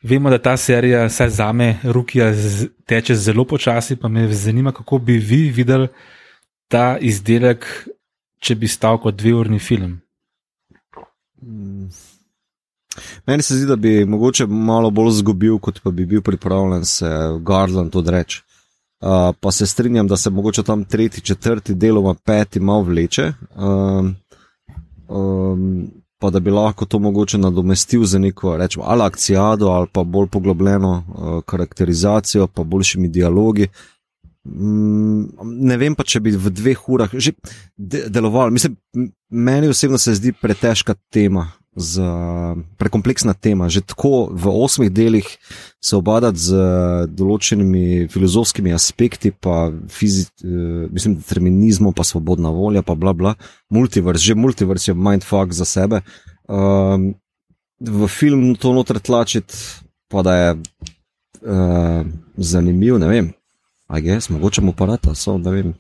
Vemo, da ta serija, vsaj za me, Rukija teče zelo počasi, pa me zanima, kako bi vi videli ta izdelek, če bi stal kot dveurni film. Mm. Meni se zdi, da bi mogoče malo bolj zgubil, kot pa bi bil pripravljen se Garland odreči. Uh, pa se strinjam, da se mogoče tam tretji, četrti, deloma peti malo vleče. Um, um, pa da bi lahko to mogoče nadomestil z neko, rečemo, ali akcijado, ali pa bolj poglobljeno uh, karakterizacijo, pa boljšimi dialogi. Mm, ne vem pa, če bi v dveh urah že de deloval. Mislim, meni osebno se zdi pretežka tema, za, prekompleksna tema. Že tako v osmih delih se obadati z določenimi filozofskimi aspekti, pa fizi, eh, mislim, determinizmom, pa svobodna volja, pa bla bla. Multivers, že multivers je mindfuck za sebe. Um, v film to noter tlačiti, pa da je uh, zanimiv, ne vem. A je, mogoče mu parata, so, da vem.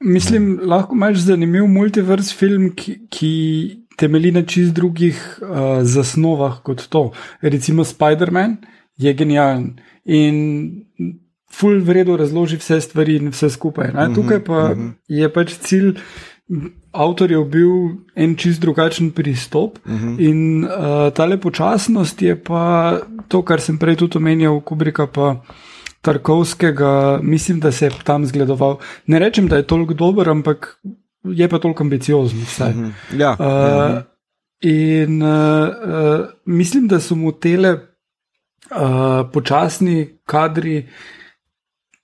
Mislim, lahko imaš zanimiv multivers film, ki, ki temelji na čist drugih uh, zasnovah kot to. Recimo Spider-Man je genijalen in full vredno razloži vse stvari in vse skupaj. Ne? Tukaj pa je pač cilj. Avtorjev bil en čist drugačen pristop, uh -huh. in uh, ta počasnost je pa to, kar sem prej tudi omenjal, Kubrika, pa Tarkovskega, mislim, da se je tam zgledoval. Ne rečem, da je toliko dober, ampak je pa toliko ambiciozen. Vsaj. Mhm. Ja, Uh, ja. in uh, uh, mislim, da so mu tele uh, počasni kadri,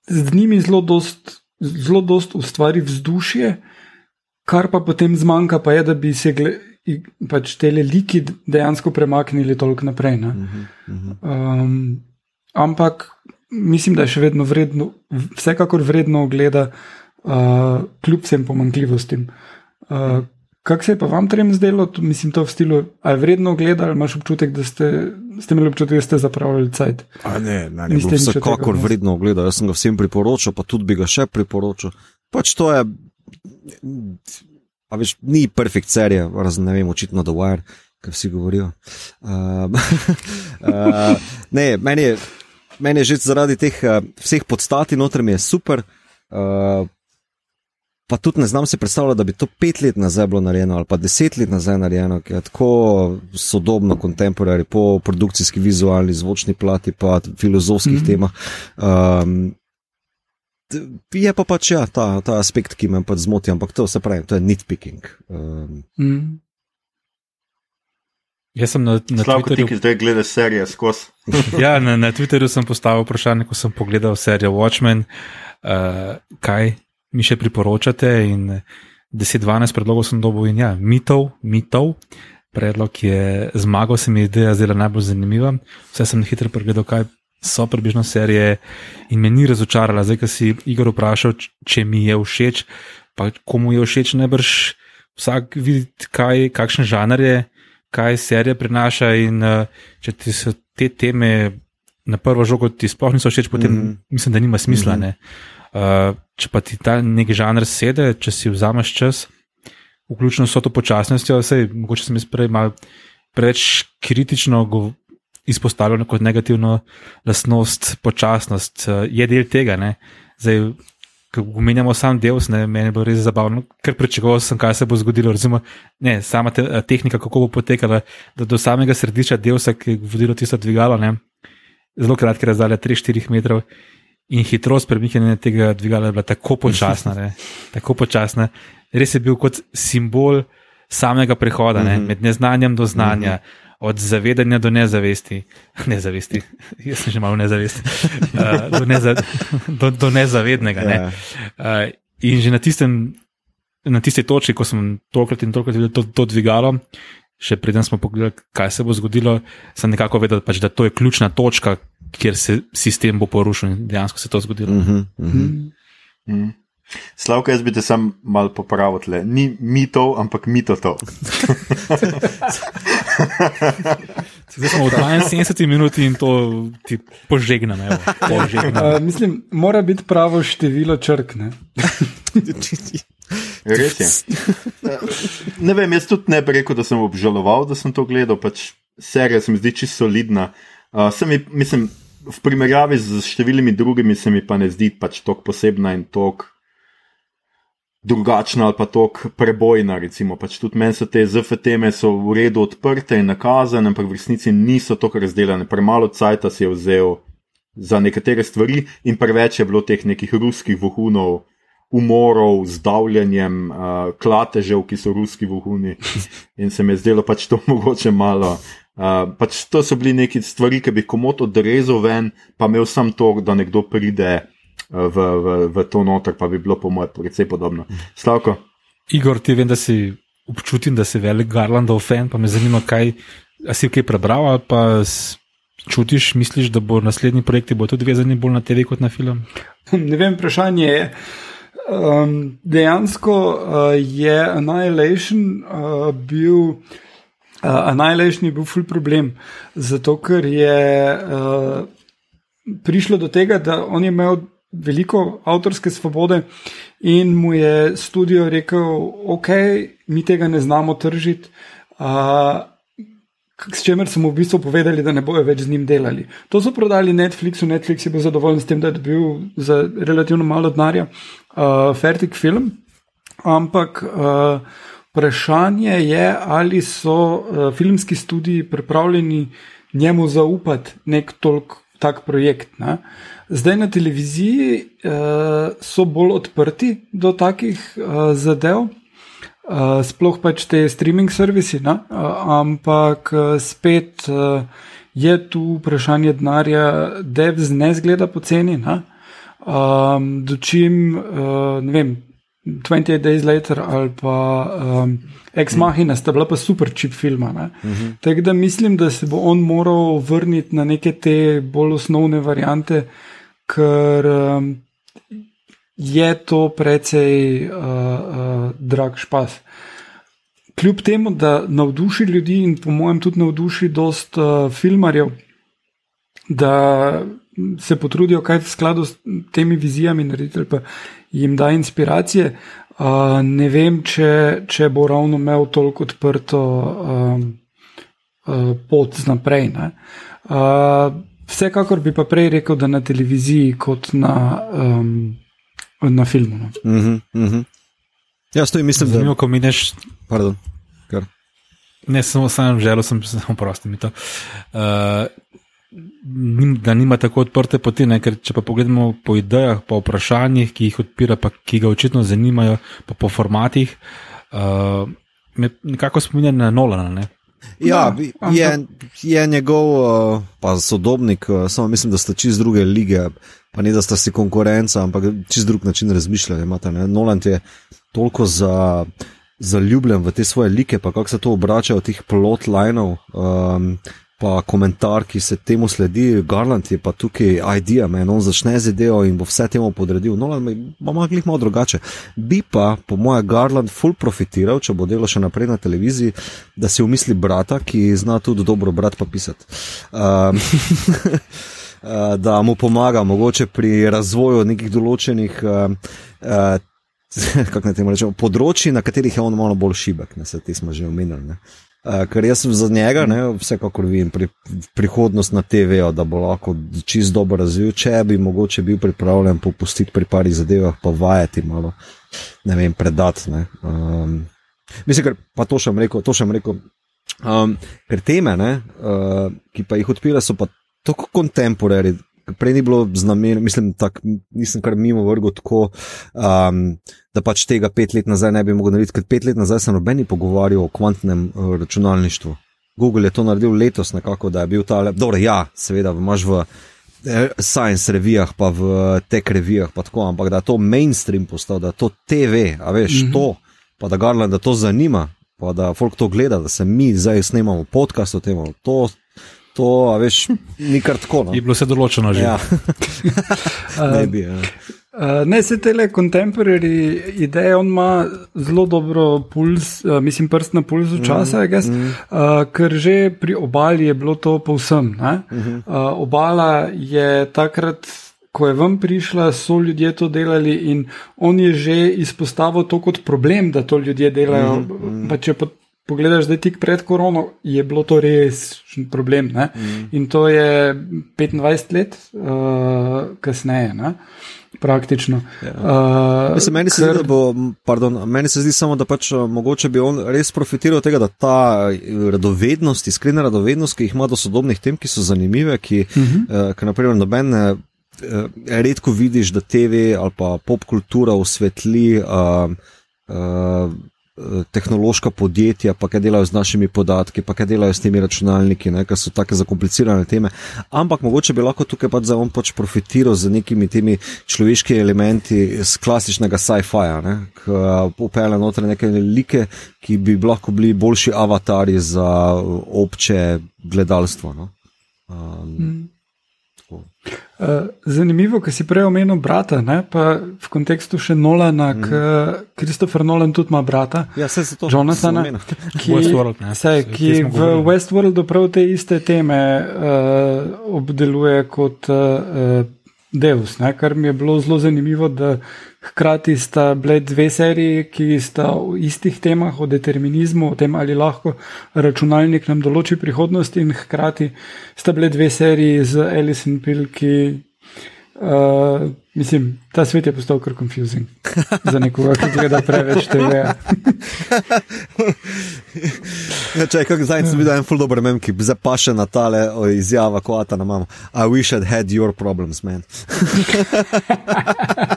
z njimi zelo dost, zelo dost ustvari vzdušje, kar pa potem zmanjka, pa je, da bi se gle, pač te liki dejansko premaknili toliko naprej. Um, ampak mislim, da je še vedno vredno, vsekakor vredno ogleda, uh, kljub vsem pomankljivostim. Uh, Kaj se je pa vam trem zdelo, mislim, to v stilu, a je vredno gledati, ali imaš občutek, da ste, ste imeli občutek, da ste zapravljali cajt? A ne, ne, ne, ne vsekakor vredno gledati, jaz sem ga vsem priporočil, pa tudi bi ga še priporočil. Pač to je, a veš, ni perfekt serija, razen ne vem, očitno The Wire, kar vsi govorijo. Uh, uh, ne, meni je, meni je že zaradi teh uh, vseh podstati noter mi je super. Uh, pa tudi ne znam si predstavljati, da bi to pet let nazaj bilo narejeno ali pa deset let nazaj narejeno, ki je tako sodobno, kontemporarno, po produkcijski, vizualni, zvočni plati, pa filozofskih mm -hmm. temah. Um, Je pa pač ja, ta, ta aspekt, ki me pač zmoti, ampak to se pravi, to je nitpicking. Um. Mm. Jaz sem na, na Twitterju. Ti, zdaj gledaš serijo skozi. ja, na, na Twitterju sem postavil vprašanje, ko sem pogledal serijo Watchmen, uh, kaj mi še priporočate. 10-12 predlogov sem dobil in ja, mitov, mitov. Predlog je zmagal, se mi je ideja zdela najbolj zanimiva. Vse sem hitro pregledal, kaj so približno serije in me ni razočarala. Zdaj, ko si Igor vprašal, če mi je všeč, pa komu je všeč, najbrž vsak vidi, kaj, kakšen žanr je, kaj serija prinaša in če ti so te teme na prvo žogo ti sploh niso všeč, potem mm -hmm. mislim, da nima smisla. Mm -hmm. Uh, če pa ti ta nek žanr sede, če si vzameš čas, vključno s to počasnostjo, vse, mogoče sem jaz prej malo preveč kritično izpostavljal kot negativno lastnost, počasnost, uh, je del tega. Ne? Zdaj, ko omenjamo sam del, ne, meni je bilo res zabavno, ker pričakoval sem, kaj se bo zgodilo. Razumem, ne, sama te, tehnika, kako bo potekala, da do samega središča delsa, ki je vodilo tisto dvigalo, ne, zelo kratke razdalje, 3-4 metrov. In hitrost premikanja tega dvigala je bila tako počasna, tako počasna. Res je bil kot simbol samega prehoda, ne? Mhm. med neznanjem do znanja, mm -hmm. Od zavedanja do nezavesti. Nezavesti, jaz sem že malo nezavesti. Uh, do, neza, do, do nezavednega. Ne? Uh, in že na, tistem, na tisti točki, ko sem tokrat in tokrat videl to, to dvigalo, še preden smo pogledali, kaj se bo zgodilo, sem nekako vedel, pač, da to je ključna točka kjer se sistem bo porušil in dejansko se to zgodilo. Uh -huh, uh -huh. Mm -hmm. Slavka, jaz bi te sam mal popravil, tle. ni mitov, ampak mito to. Zdaj smo v 72 minuti in to ti požegnam. požegnam. Uh, mislim, mora biti pravo število črk. Ne? Res je. Ne vem, jaz tudi ne bi rekel, da sem obžaloval, da sem to gledal. Pač serija se mi zdi čisto solidna. Uh, mi, mislim, v primerjavi z številnimi drugimi se mi pa ne zdi pač tako posebna in tako drugačna ali pa tako prebojna. Recimo, pač tudi meni so te ZF teme v redu odprte in nakazane, ampak v resnici niso tako razdeljene. Premalo cajta si je vzel za nekatere stvari in preveč je bilo teh nekih ruskih vohunov. Umorov, zdavljanjem, uh, klatežev, ki so ruski vohuni, in se mi je zdelo pač to mogoče malo, Uh, pač to so bili neki stvari, ki bi komot odrezal ven, pa imel sem to, da nekdo pride v, v, v to noter, pa bi bilo po mojem precej podobno. Stavko. Igor, ti vem, da si občutim, da si velik Garlandov fan, pa me zanima, kaj si kaj prebral ali pa čutiš, misliš, da bo naslednji projekti bo tudi vezani bolj na TV kot na film? Ne vem, vprašanje je. Um, dejansko uh, je Annihilation uh, bil. Uh, Annihilation je bil ful problem, zato ker je uh, prišlo do tega, da on je imel veliko avtorske svobode in mu je studio rekel, ok, mi tega ne znamo tržiti. Uh, S čimer smo v bistvu povedali, da ne bojo več z njim delali. To so prodali Netflixu, Netflix je bil zadovoljen s tem, da je dobil za relativno malo denarja uh, fertik film, ampak uh, Vprašanje je, ali so uh, filmski studiji pripravljeni njemu zaupati nek tolk tak projekt. Ne? Zdaj na televiziji uh, so bolj odprti do takih uh, zadev, uh, sploh pač te streaming servisi, uh, ampak uh, spet uh, je tu vprašanje denarja, dev z ne zgleda poceni. Um, Dočim, uh, ne vem, 28 Days Later ali pa um, Ex Machina, sta bila pa super čip filma. Uh -huh. Tako da mislim, da se bo on moral vrniti na neke te bolj osnovne variante, ker um, je to precej uh, uh, drag špas. Kljub temu, da navduši ljudi in po mojem tudi navduši dost uh, filmarjev, da se potrudijo kaj v skladu s temi vizijami narediti, pa jim da inspiracije. Uh, ne vem, če, če bo ravno imel toliko odprto uh, uh, pot naprej. Uh, vsekakor bi pa prej rekel, da na televiziji kot na, um, na filmu. No. Uh -huh, uh -huh. Ja, stojim, mislim, Zanimivo, da. Ko mineš. Pardon. Ne, samo sam želel sem, samo prosti mi to. Uh, da nima tako odprte poti. Ne? Ker če pa pogledamo po idejah, po vprašanjih, ki jih odpira, pa ki ga očitno zanimajo, pa po formatih, uh, me nekako spominja na Nolana. Ne? Ja, no, je, je njegov uh, pa sodobnik, uh, samo mislim, da sta čist druge lige, pa ne da sta si konkurenca, ampak čist drug način razmišljanja. Nolan je toliko za. Zaljubljen v te svoje like, pa kako se to obrača od teh plotlinov, um, pa komentar, ki se temu sledi, Garland je pa tukaj idea, men on začne z idejo in bo vse temu podredil. No, imamo jih malo drugače. Bi pa, po mojem, Garland full profitiral, če bo delo še naprej na televiziji, da si umisli brata, ki zna tudi dobro brat pa pisati. Um, Da mu pomaga, mogoče pri razvoju nekih določenih uh, uh, rečemo, področji, na katerih je on malo bolj šibek, ne se ti smo že omenili. Uh, ker jaz sem za njega, ne, vsekakor vidim pri, prihodnost na TV, da bo lahko čist dobro razvil, če bi mogoče bil pripravljen popustiti pri parih zadevah, pa vajeti malo, ne vem, predati. Ne. Um, mislim, ker pa to še vam rekel, to še vam rekel. Um, ker teme, ne, uh, ki pa jih odpira, so pa tako kontemporarni, prej ni bilo znamen, mislim, tak, nisem kar mimo vrgel tako, um, da pač tega pet let nazaj ne bi mogel narediti, ker pet let nazaj se nobeni pogovarjal o kvantnem uh, računalništvu. Google je to naredil letos, nekako, da je bil ta le. Dobro, ja, seveda, imaš v eh, science revijah, pa v tech revijah, pa tako, ampak da je to mainstream postal, da je to TV, a veš, mm -hmm. to, pa da Garland, da to zanima, pa da folk to gleda, da se mi zdaj snemamo podcast o tem, to To, a veš, ni kar tako. No. Je bilo vse določeno že. Ja. ne bi. Ja. Uh, ne, se te contemporary ideje, on ima zelo dobro puls, uh, mislim, prst na pulzu časa, mm, guess, mm. uh, ker že pri obali je bilo to povsem. Mm -hmm. uh, obala je takrat, ko je vam prišla, so ljudje to delali in on je že izpostavil to kot problem, da to ljudje delajo. Mm, mm pogledaš, da je tik pred korono, je bilo to res problem. Mm. In to je 25 let uh, kasneje. Ne? Praktično. Ja. Uh, Mislim, meni, se ker... zdi, bo, pardon, meni se zdi samo, da pač uh, mogoče bi on res profitiral od tega, da ta radovednost, iskrena radovednost, ki jih ima do sodobnih tem, ki so zanimive, ki, uh -huh. uh, ki naprimer noben. Redko vidiš, da TV ali pa pop kultura osvetli uh, uh, Eh, tehnološka podjetja, pa kaj delajo z našimi podatki, pa kaj delajo s temi računalniki, ker so tako zakomplicirane teme. Ampak mogoče bi lahko tukaj pač za on pač profitiral z nekimi temi človeškimi elementi iz klasičnega sci-fija, ki eh, upele noter neke like, ki bi lahko bili boljši avatari za obče gledalstvo. No? Um, mm. Eh, zanimivo, ker si prej omenil brata, ne? pa v kontekstu še Nolana, mm. ker Kristofer Nolan tudi ima brata. Ja, se to Jonathana, ki, Westworld, saj, ki v Westworldu prav te iste teme uh, obdeluje kot uh, Deus, ne? kar mi je bilo zelo zanimivo, da hkrati sta bile dve seriji, ki sta o istih temah, o determinizmu, o tem, ali lahko računalnik nam določi prihodnost, in hkrati sta bile dve seriji z Alison Pill, ki. Uh, mislim, ta svet je postal kar confusing za nekoga, ki gleda preveč TV. ja, če je kakšen zdaj, sem videl en full dobro mem, ki zapaše na tale izjava, ko ata na mamo. I wish I'd had your problems, man.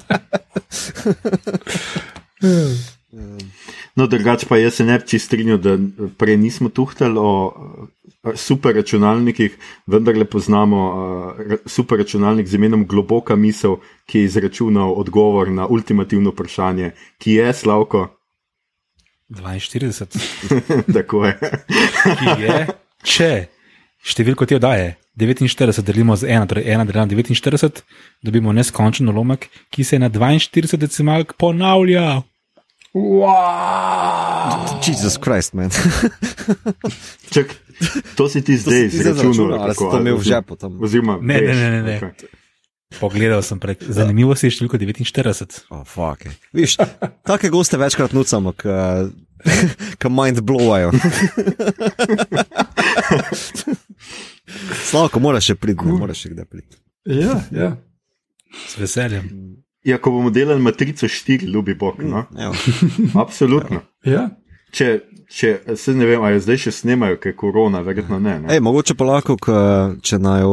no, drugače pa jaz se ne bi čist strinjal, da prej nismo tuhtali o uh, super računalnikih, vendarle poznamo uh, super računalnik z imenom Globoka misel, ki je izračunal odgovor na ultimativno vprašanje, ki je Slavko. 42. Tako je. ki je, če številko ti oddaje 49 delimo z 1, torej 1 delimo 49, dobimo neskončen lomek, ki se na 42 decimalk ponavlja. Wow. Jezus Krist, man. Čak, to si ti zdaj izračunal. ali si to imel v žepu tam? Oziroma, Ne, ne, ne, ne, ne. okej. Pogledal sem prej, zanimivo si je številko 49. Oh, fuck. ej. Viš, take goste večkrat nucamo, ki mind blowajo. Slavko, moraš še priti, ne moraš še kdaj priti. Ja, ja. Z veseljem. Ja, ko bomo delali matrico 4, ljubi Bog. No? Evo. Absolutno. ja. Če, če se ne vem, ali zdaj še snemajo, ker je korona, verjetno ne. ne? Ej, mogoče pa lahko, k- če najo,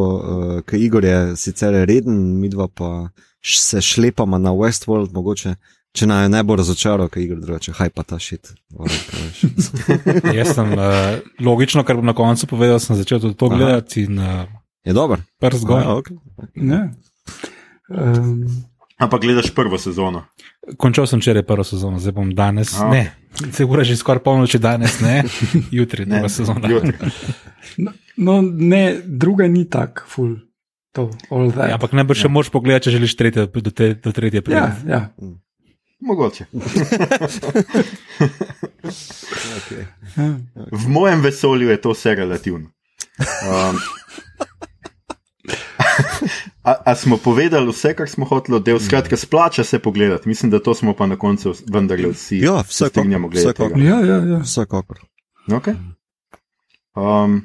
ki Igor je sicer reden, mi dva pa š- se šlepamo na Westworld, mogoče. Če naj ne bo razočaral, ker Igor drugače, haj pa ta šit. Jaz sem uh, logično, kar bom na koncu povedal, sem začel tudi to Aha. gledati in uh, Je dober. prst gor. Ja, okay. ja. Um, Ampak gledaš prvo sezono. Končal sem včeraj prvo sezono, zdaj bom danes. A, Ne, se ura že skoraj polnoči danes, ne, jutri, Ne, nova sezona. jutri. no, no, ne, druga ni tak, ful. To, all that. Ja, ampak najbrž še moraš pogledati, če želiš tretje, do, te, do tretje ja, priti. ja. Mogoče. Okay. V mojem vesolju je to vse relativno. Um, a, a smo povedali vse, kar smo hoteli, da je skratka splača se pogledati. Mislim, da to smo pa na koncu vendarle vsi Ja, se vsekakor, strinjamo glede vsekakor. tega. ja, ja, ja. Vsekakor. Okay. Um,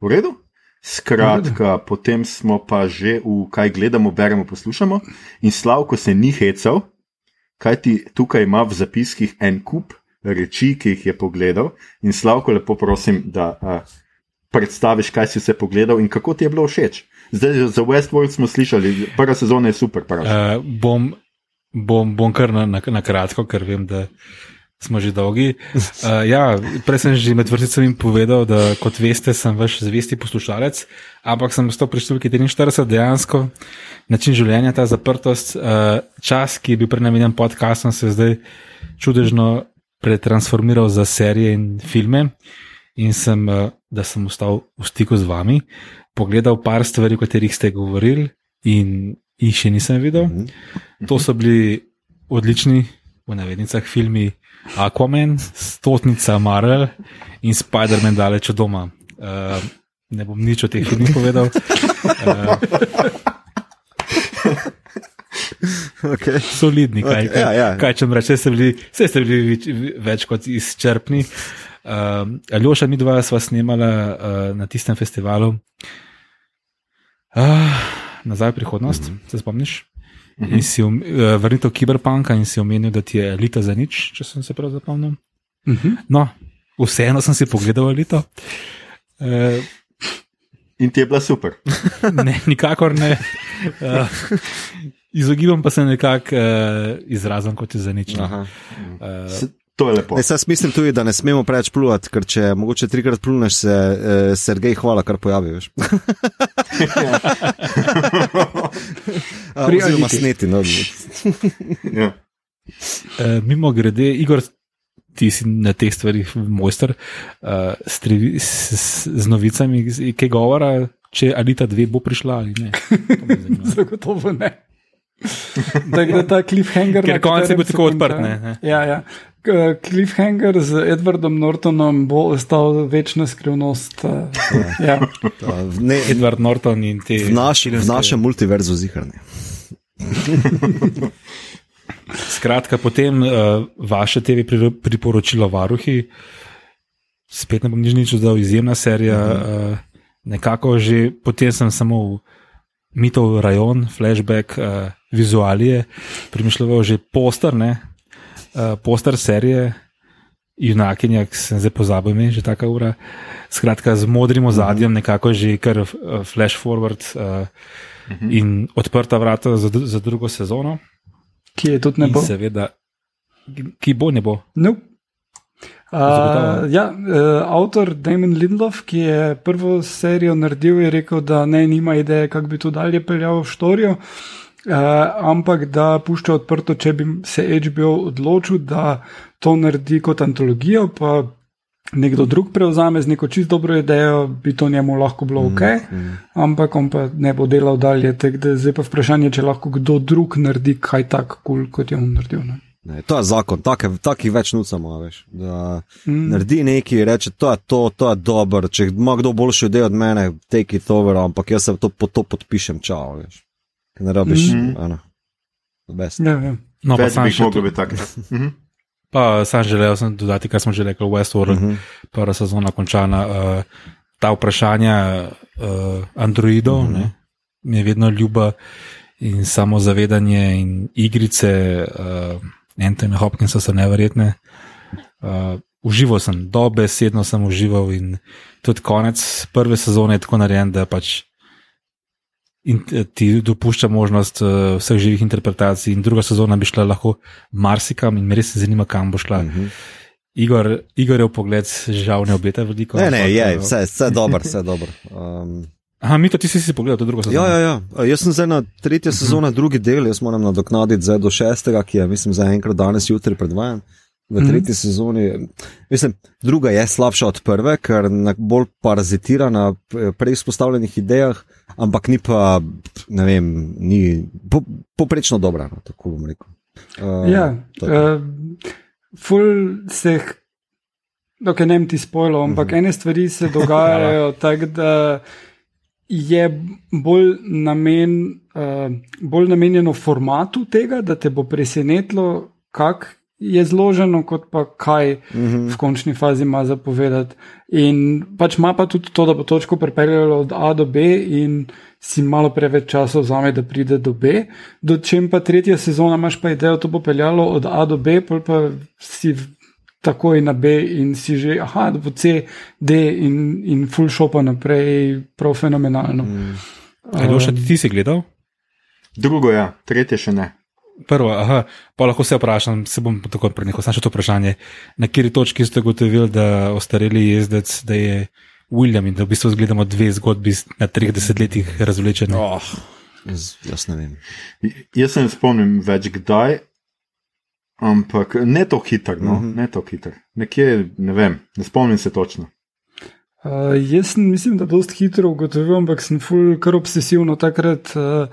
v redu? Skratka, potem smo pa že v kaj gledamo, beremo, poslušamo. In Slavko se ni hecal, kaj ti tukaj ima v zapiskih en kup reči, ki jih je pogledal. In Slavko, lepo prosim, da uh, predstaviš, kaj si vse pogledal in kako ti je bilo všeč. Zdaj za Westworld smo slišali, prva sezona je super. Uh, bom, bom, bom kar na, na, na kratko, ker vem, da smo že dolgi. Uh, ja, prej sem že med vrsticami povedal, da kot veste, sem vaš zvesti poslušalec, ampak sem to pri številki 43 dejansko način življenja, ta zaprtost, uh, čas, ki je bil prej namenjen podcastom, se je zdaj čudežno pretransformiral za serije in filme. In sem, uh, da sem ostal v stiku z vami, pogledal par stvari, o katerih ste govorili, in jih še nisem videl. To so bili odlični, v navednicah, filmi Aquaman, Stotnica Marvel in Spider-Man daleč od doma. Uh, ne bom nič o teh filmih povedal. Uh, Okay. solidni, kaj, Okej, kaj, ja, ja. kaj če reče, ste bili, vse ste bili več, več kot izčrpni. Um, Aljoša, mi dva sva snemala uh, na tistem festivalu. Uh, nazaj v prihodnost, mm -hmm. se spomniš? Mm -hmm. In si uh, vrnil kiberpunka in si omenil, da ti je elita za nič, če sem se prav zapomnil. Uh -huh. No, vseeno sem si pogledal elito. Uh, in ti je bila super. ne, nikakor ne. Uh, izogibam pa se nekako uh, izrazom, kot je za nič. Uh, To je lepo. Ne, jaz mislim tudi, da ne smemo preveč pluvati, ker če mogoče trikrat pluneš, se eh, Sergej hvala, kar pojavi. veš. A, Pri Oziroma Aliti. sneti. No. ja. Uh, mimo grede, Igor, ti si na teh stvarih mojster, uh, s, trivi- s, s, z novicami, kaj govora, če Alita 2 bo prišla ali ne. To me zanima. Zagotovo ne. Da gre ta cliffhanger. Ker konec je bil tako odprt, ne, ne. Ja, ja. Cliffhanger z Edwardom Nortonom bo ostal večna skrivnost. eh, Ja. V ne, Edward Norton in te. v, naš, v našem multiverzu zihrani. Skratka, potem uh, vaše TV pri- priporočilo Varuhi, spet ne bom nič, nič dodal, izjemna serija. Uh -huh. uh, nekako že potem sem samo v mitov rajon, flashback, uh, vizualije, premišljal že poster, ne, uh, poster serije. Junakinja, ki sem zdaj pozabil, ime, že taka ura. Skratka, z modrim ozadjem, nekako že kar uh, flash forward uh, in odprta vrata za, za drugo sezono. Ki je tudi ne In bo. Seveda, ki- ki bo ne bo. No. Uh, ja, uh, avtor Damon Lindlof, ki je prvo serijo naredil, je rekel, da ne ima ideje, kako bi to dalje peljal v štorijo, uh, ampak da pušča odprto, če bi se HBO odločil, da to naredi kot antologijo, pa nekdo drug prevzame z neko čisto dobro idejo, bi to njemu lahko bilo ok, mm, mm. ampak on pa ne bo delal dalje. Zdaj pa vprašanje, če lahko kdo drug naredi kaj tako kul, cool, kot je on naredil. Ne? Ne, to je zakon, takih več nucamo, veš. Da mm. naredi nekaj reče, to je to, to je dobro. Če ima kdo boljši idejo od mene, take it over, ampak jaz se to, po to podpišem, čau, veš. Ne rabiš, mm. ano, best. Ja, ja. No, pa sam še mogel biti tak. Pa sam želel sem dodati, kar smo že rekli, Westworld, uh -huh. prva sezona končana. Uh, ta vprašanja uh, Androidov, uh -huh. ne, mi je vedno ljuba in samo zavedanje in igrice uh, Anthony Hopkinsa so neverjetne. Uh, užival sem, dobesedno sem užival in tudi konec prve sezone je tako narejen, da pač in eh, ti dopušča možnost uh, vseh živih interpretacij, in druga sezona bi šla lahko marsikam, in me res zanima, kam bo šla. Uh mhm. -huh. Igor, Igor je v pogled, žal ne obeta veliko. Ne, ne, je, vse, vse dobro, vse dobro. Um... Aha, mi to ti si pogledal, to drugo sezono. Ja, ja, ja. Jaz sem zdaj na tretji sezoni, drugi del, jaz moram nadoknaditi zdaj do šestega, ki je, mislim, za enkrat danes, jutri predvajan. V tretji mm -hmm. sezoni, mislim, druga je slabša od prve, ker bolj parazitira na prej izpostavljenih idejah ampak ni pa, ne vem, ni po, poprečno dobra. No, tako bom rekel. Uh, ja, uh, ful se, dokaj ne vem ti spojlo, ampak uh mhm. -huh. ene stvari se dogajajo tako, da je bolj, namen, uh, bolj namenjeno formatu tega, da te bo presenetilo, kak je zloženo, kot pa kaj uh -huh. v končni fazi ima zapovedati. In pač ima pa tudi to, da bo točko pripeljalo od A do B, in si malo preveč časa vzame, da pride do B. Do čem pa tretja sezona imaš pa idejo, da bo peljalo od A do B, pa si takoj na B in si že, aha, da bo C, D in, in full shopa naprej, prav fenomenalno. Mm. Ali um, še ti si gledal? Drugo, ja, tretje še ne. Prvo, aha, pa lahko se vprašam, se bom tako prenehal, samo še to vprašanje. Na kateri točki ste gotovili, da ostareli jezdec, da je William in da v bistvu gledamo dve zgodbi na 30 letih razvlečene? Oh, jaz, jaz ne vem. Jaz se ne spomnim več kdaj, ampak ne to hitro, no? mm -hmm. ne to hitro. Nekje, ne vem, ne spomnim se točno. Uh, jaz mislim, da dosta hitro ugotovim, ampak sem ful kar obsesivno takrat. Uh,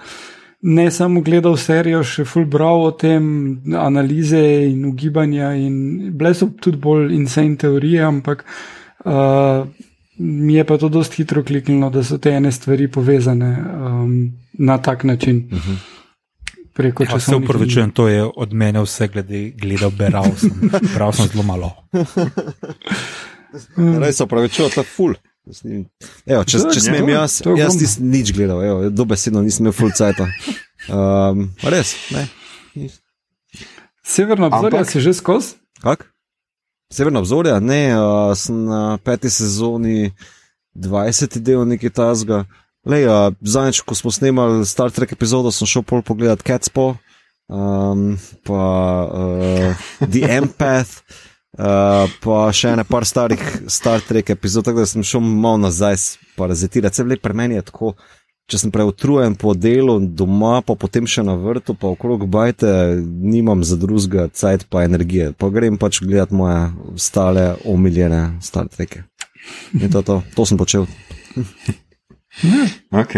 ne samo gledal serijo, še fulbral o tem, analize in ugibanja, in bile so tudi bolj insane teorije, ampak uh, mi je pa to dosti hitro kliknilo, da so te ene stvari povezane um, na tak način. Uh mhm. -huh. Preko ja, se upravičujem, to je od mene vse glede, gledal, beral sem, bral sem zelo malo. Res se upravičujem, to je ful. Evo, če če smem jaz, jaz nisem nič gledal, evo, dobesedno nisem imel full cajt. Um, res, ne. Severno obzorje si že skozi? Kak? Severno obzorje, ne, uh, sem na peti sezoni 20 del nekaj tazga. Lej, uh, zadnjič, ko smo snemali Star Trek epizodo, sem šel pol pogledat Catspo, um, pa uh, The Empath. Uh, pa še ene par starih Star Trek epizod, tako da sem šel malo nazaj, parazitirati. Vse vlep pri meni je tako, če sem preutrujen po delu, doma, pa potem še na vrtu, pa okrog bajte, nimam za drugega cajt pa energije. Pa grem pač gledati moje stale, omiljene Star Treke. In to, to, to sem počel. ok.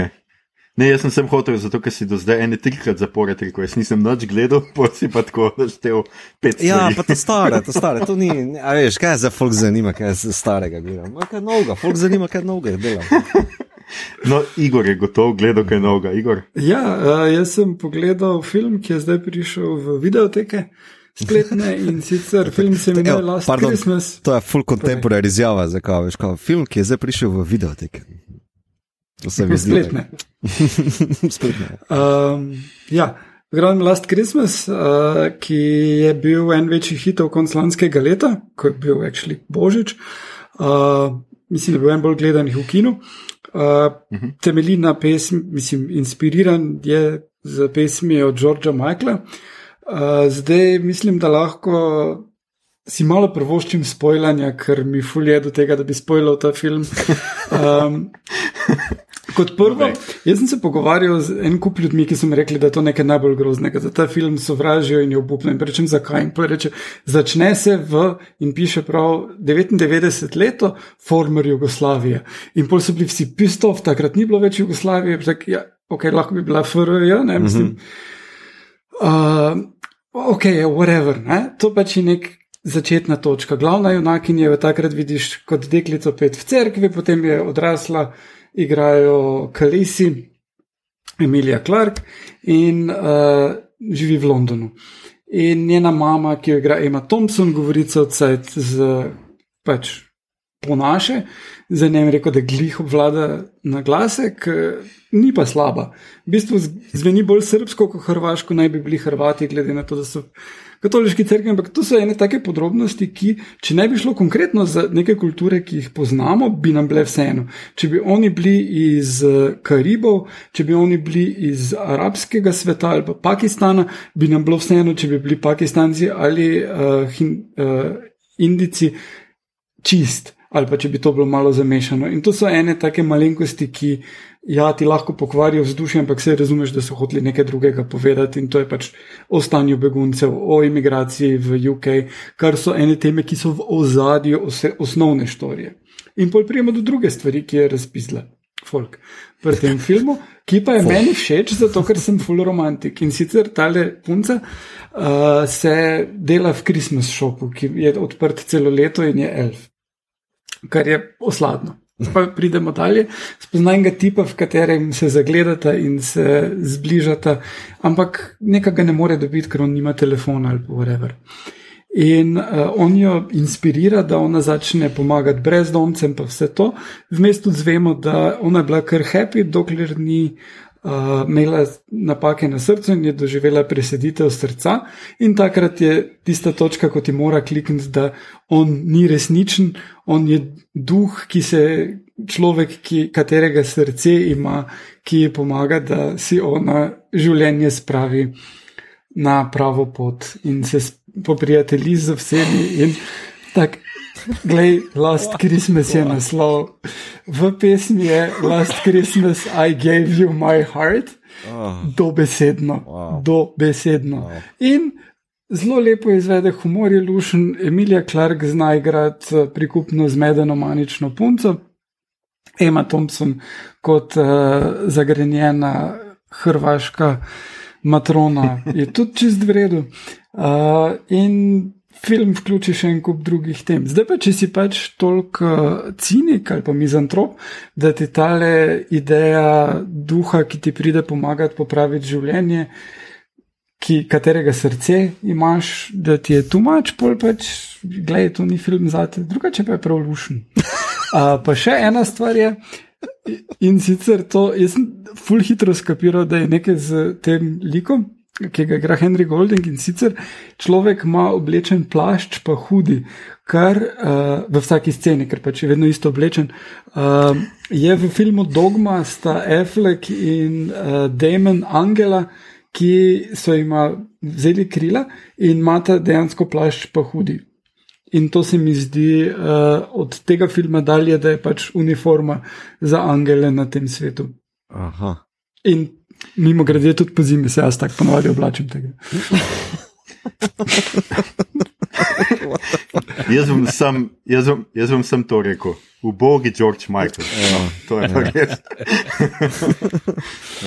Ne, jaz sem sem hotel, zato ker si do zdaj ene trikrat zapored rekel, jaz nisem noč gledal, pa si pa tako naštel pet. Ja, pa to stare, to stare, to ni, a veš, kaj za folk zanima, kaj za starega gledam. Ma kaj novega, folk zanima, kaj novega delam. No, Igor je gotov gledal kaj novega, Igor. Ja, uh, jaz sem pogledal film, ki je zdaj prišel v videoteke. Spletne in sicer film se imenuje Last Pardon, Christmas. To je full contemporary izjava, zakaj veš, kaj film, ki je zdaj prišel v videoteke. To se mi zdi. Spletne. Spletne. Um, ja, Grand Last Christmas, uh, ki je bil en večji hitov konc lanskega leta, ko je bil actually Božič. Uh, mislim, da je bil en bolj gledanih v kinu. Uh, uh -huh. Temelji na pesmi, mislim, inspiriran je z pesmi od Georgea Michaela. Uh, zdaj mislim, da lahko si malo prvoščim spojljanja, ker mi fulje do tega, da bi spojljal ta film. Um, Kot prvo, jaz sem se pogovarjal z enim kup ljudmi, ki so mi rekli, da je to nekaj najbolj groznega, da ta film sovražijo in je obupno. In rečem, zakaj? In reče, začne se v in piše prav 99 let, former Jugoslavije. In pol so bili vsi pistov, takrat ni bilo več Jugoslavije, tak, ja, ok, lahko bi bila FRJ, ne mislim. Mm -hmm. uh, ok, whatever, ne? to pač je nek. Začetna točka. Glavna junakinja je takrat vidiš kot deklico pet v cerkvi, potem je odrasla igrajo Kalisi, Emilija Clark in uh, živi v Londonu. In njena mama, ki jo igra Emma Thompson, govori celcajt z pač po naše, za ne vem, rekel, da glih obvlada na glasek, ni pa slaba. V bistvu zveni bolj srpsko, kot hrvaško, naj bi bili Hrvati, glede na to, da so katoliški crkvi, ampak to so ene take podrobnosti, ki, če ne bi šlo konkretno za neke kulture, ki jih poznamo, bi nam bile vseeno. Če bi oni bili iz eh, Karibov, če bi oni bili iz arabskega sveta ali pa Pakistana, bi nam bilo vseeno, če bi bili Pakistanci ali uh, hin, uh, Indici čist. Ali pa če bi to bilo malo zamešano. In to so ene take malenkosti, ki ja, ti lahko pokvarijo vzdušje, ampak se razumeš, da so hoteli nekaj drugega povedati in to je pač o stanju beguncev, o imigraciji v UK, kar so ene teme, ki so v ozadju osnovne štorije. In pol prijemo do druge stvari, ki je razpisla folk pri tem filmu, ki pa je folk. meni všeč, zato ker sem full romantik in sicer tale punca uh, se dela v Christmas shopu, ki je odprt celo leto in je elf, kar je osladno. Pa pridemo dalje, spoznajmo tipa, v katerem se zagledata in se zbližata, ampak nekaj ne more dobiti, ker on nima telefona ali pa whatever. In uh, on jo inspirira, da ona začne pomagati brezdomcem, pa vse to. Vmes tudi zvemo, da ona je bila kar happy, dokler ni uh, imela napake na srcu in je doživela preseditev srca. In takrat je tista točka, ko ti mora klikniti, da on ni resničen, on je duh, ki se človek, ki, katerega srce ima, ki ji pomaga, da si ona življenje spravi na pravo pot in se poprijatelji z vsemi. In tako. Glej, Last Christmas je naslov. V pesmi je Last Christmas, I gave you my heart. Dobesedno. Dobesedno. In zelo lepo izvede humor, je lušen. Emilija Clark zna igrati eh, prikupno zmedeno manično punco. Emma Thompson kot uh, zagrenjena hrvaška matrona je tudi čist v redu. Uh, in film vključi še en kup drugih tem. Zdaj pa, če si pač toliko uh, cinik ali pa mizantrop, da ti tale ideja duha, ki ti pride pomagati popraviti življenje, ki, katerega srce imaš, da ti je tu mač, pol pač, gledaj, to ni film za te, drugače pa je prav lušen. Uh, pa še ena stvar je. In sicer to, jaz sem full hitro skapiral, da je nekaj z tem likom, ki ga igra Henry Golding in sicer človek ima oblečen plašč, pa hudi, kar uh, v vsaki sceni, ker pač je vedno isto oblečen. Uh, je v filmu Dogma sta Affleck in uh, Damon Angela, ki so jim vzeli krila in imata dejansko plašč, pa hudi. In to se mi zdi uh, od tega filma dalje, da je pač uniforma za angele na tem svetu. Aha. In Mimo grede, tudi po zimi se jaz tako ponovadi oblačim tega. jaz, vam sem, jaz, vam, jaz vam sem to rekel, ubogi George Michael. No, to je pa res.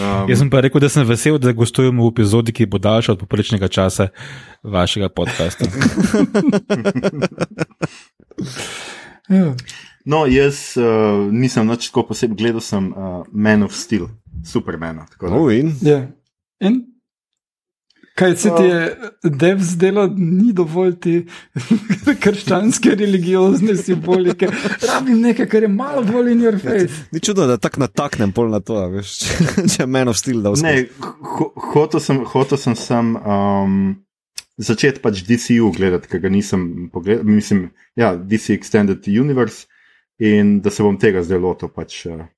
um, jaz sem pa rekel, da sem vesel, da gostujemo v epizodi, ki bo daljša od poprečnega časa vašega podcasta. Ja. no, jaz uh, nisem več tako posebej gledal, sem uh, Man of Steel. Supermana. Oh, in? Yeah. Ja. in? Kaj se ti je, dev zdelo, ni dovolj ti krščanske religiozne simbolike, rabim nekaj, kar je malo bolj in your face. Ni čudno, da tako nataknem pol na to, veš, če meni v stil da vse. Ne, ho, hotel sem, hotel sem sam um, začeti pač DCU gledati, ker ga nisem pogledal, mislim, ja, DC Extended Universe in da se bom tega zdaj lotil pač. Uh,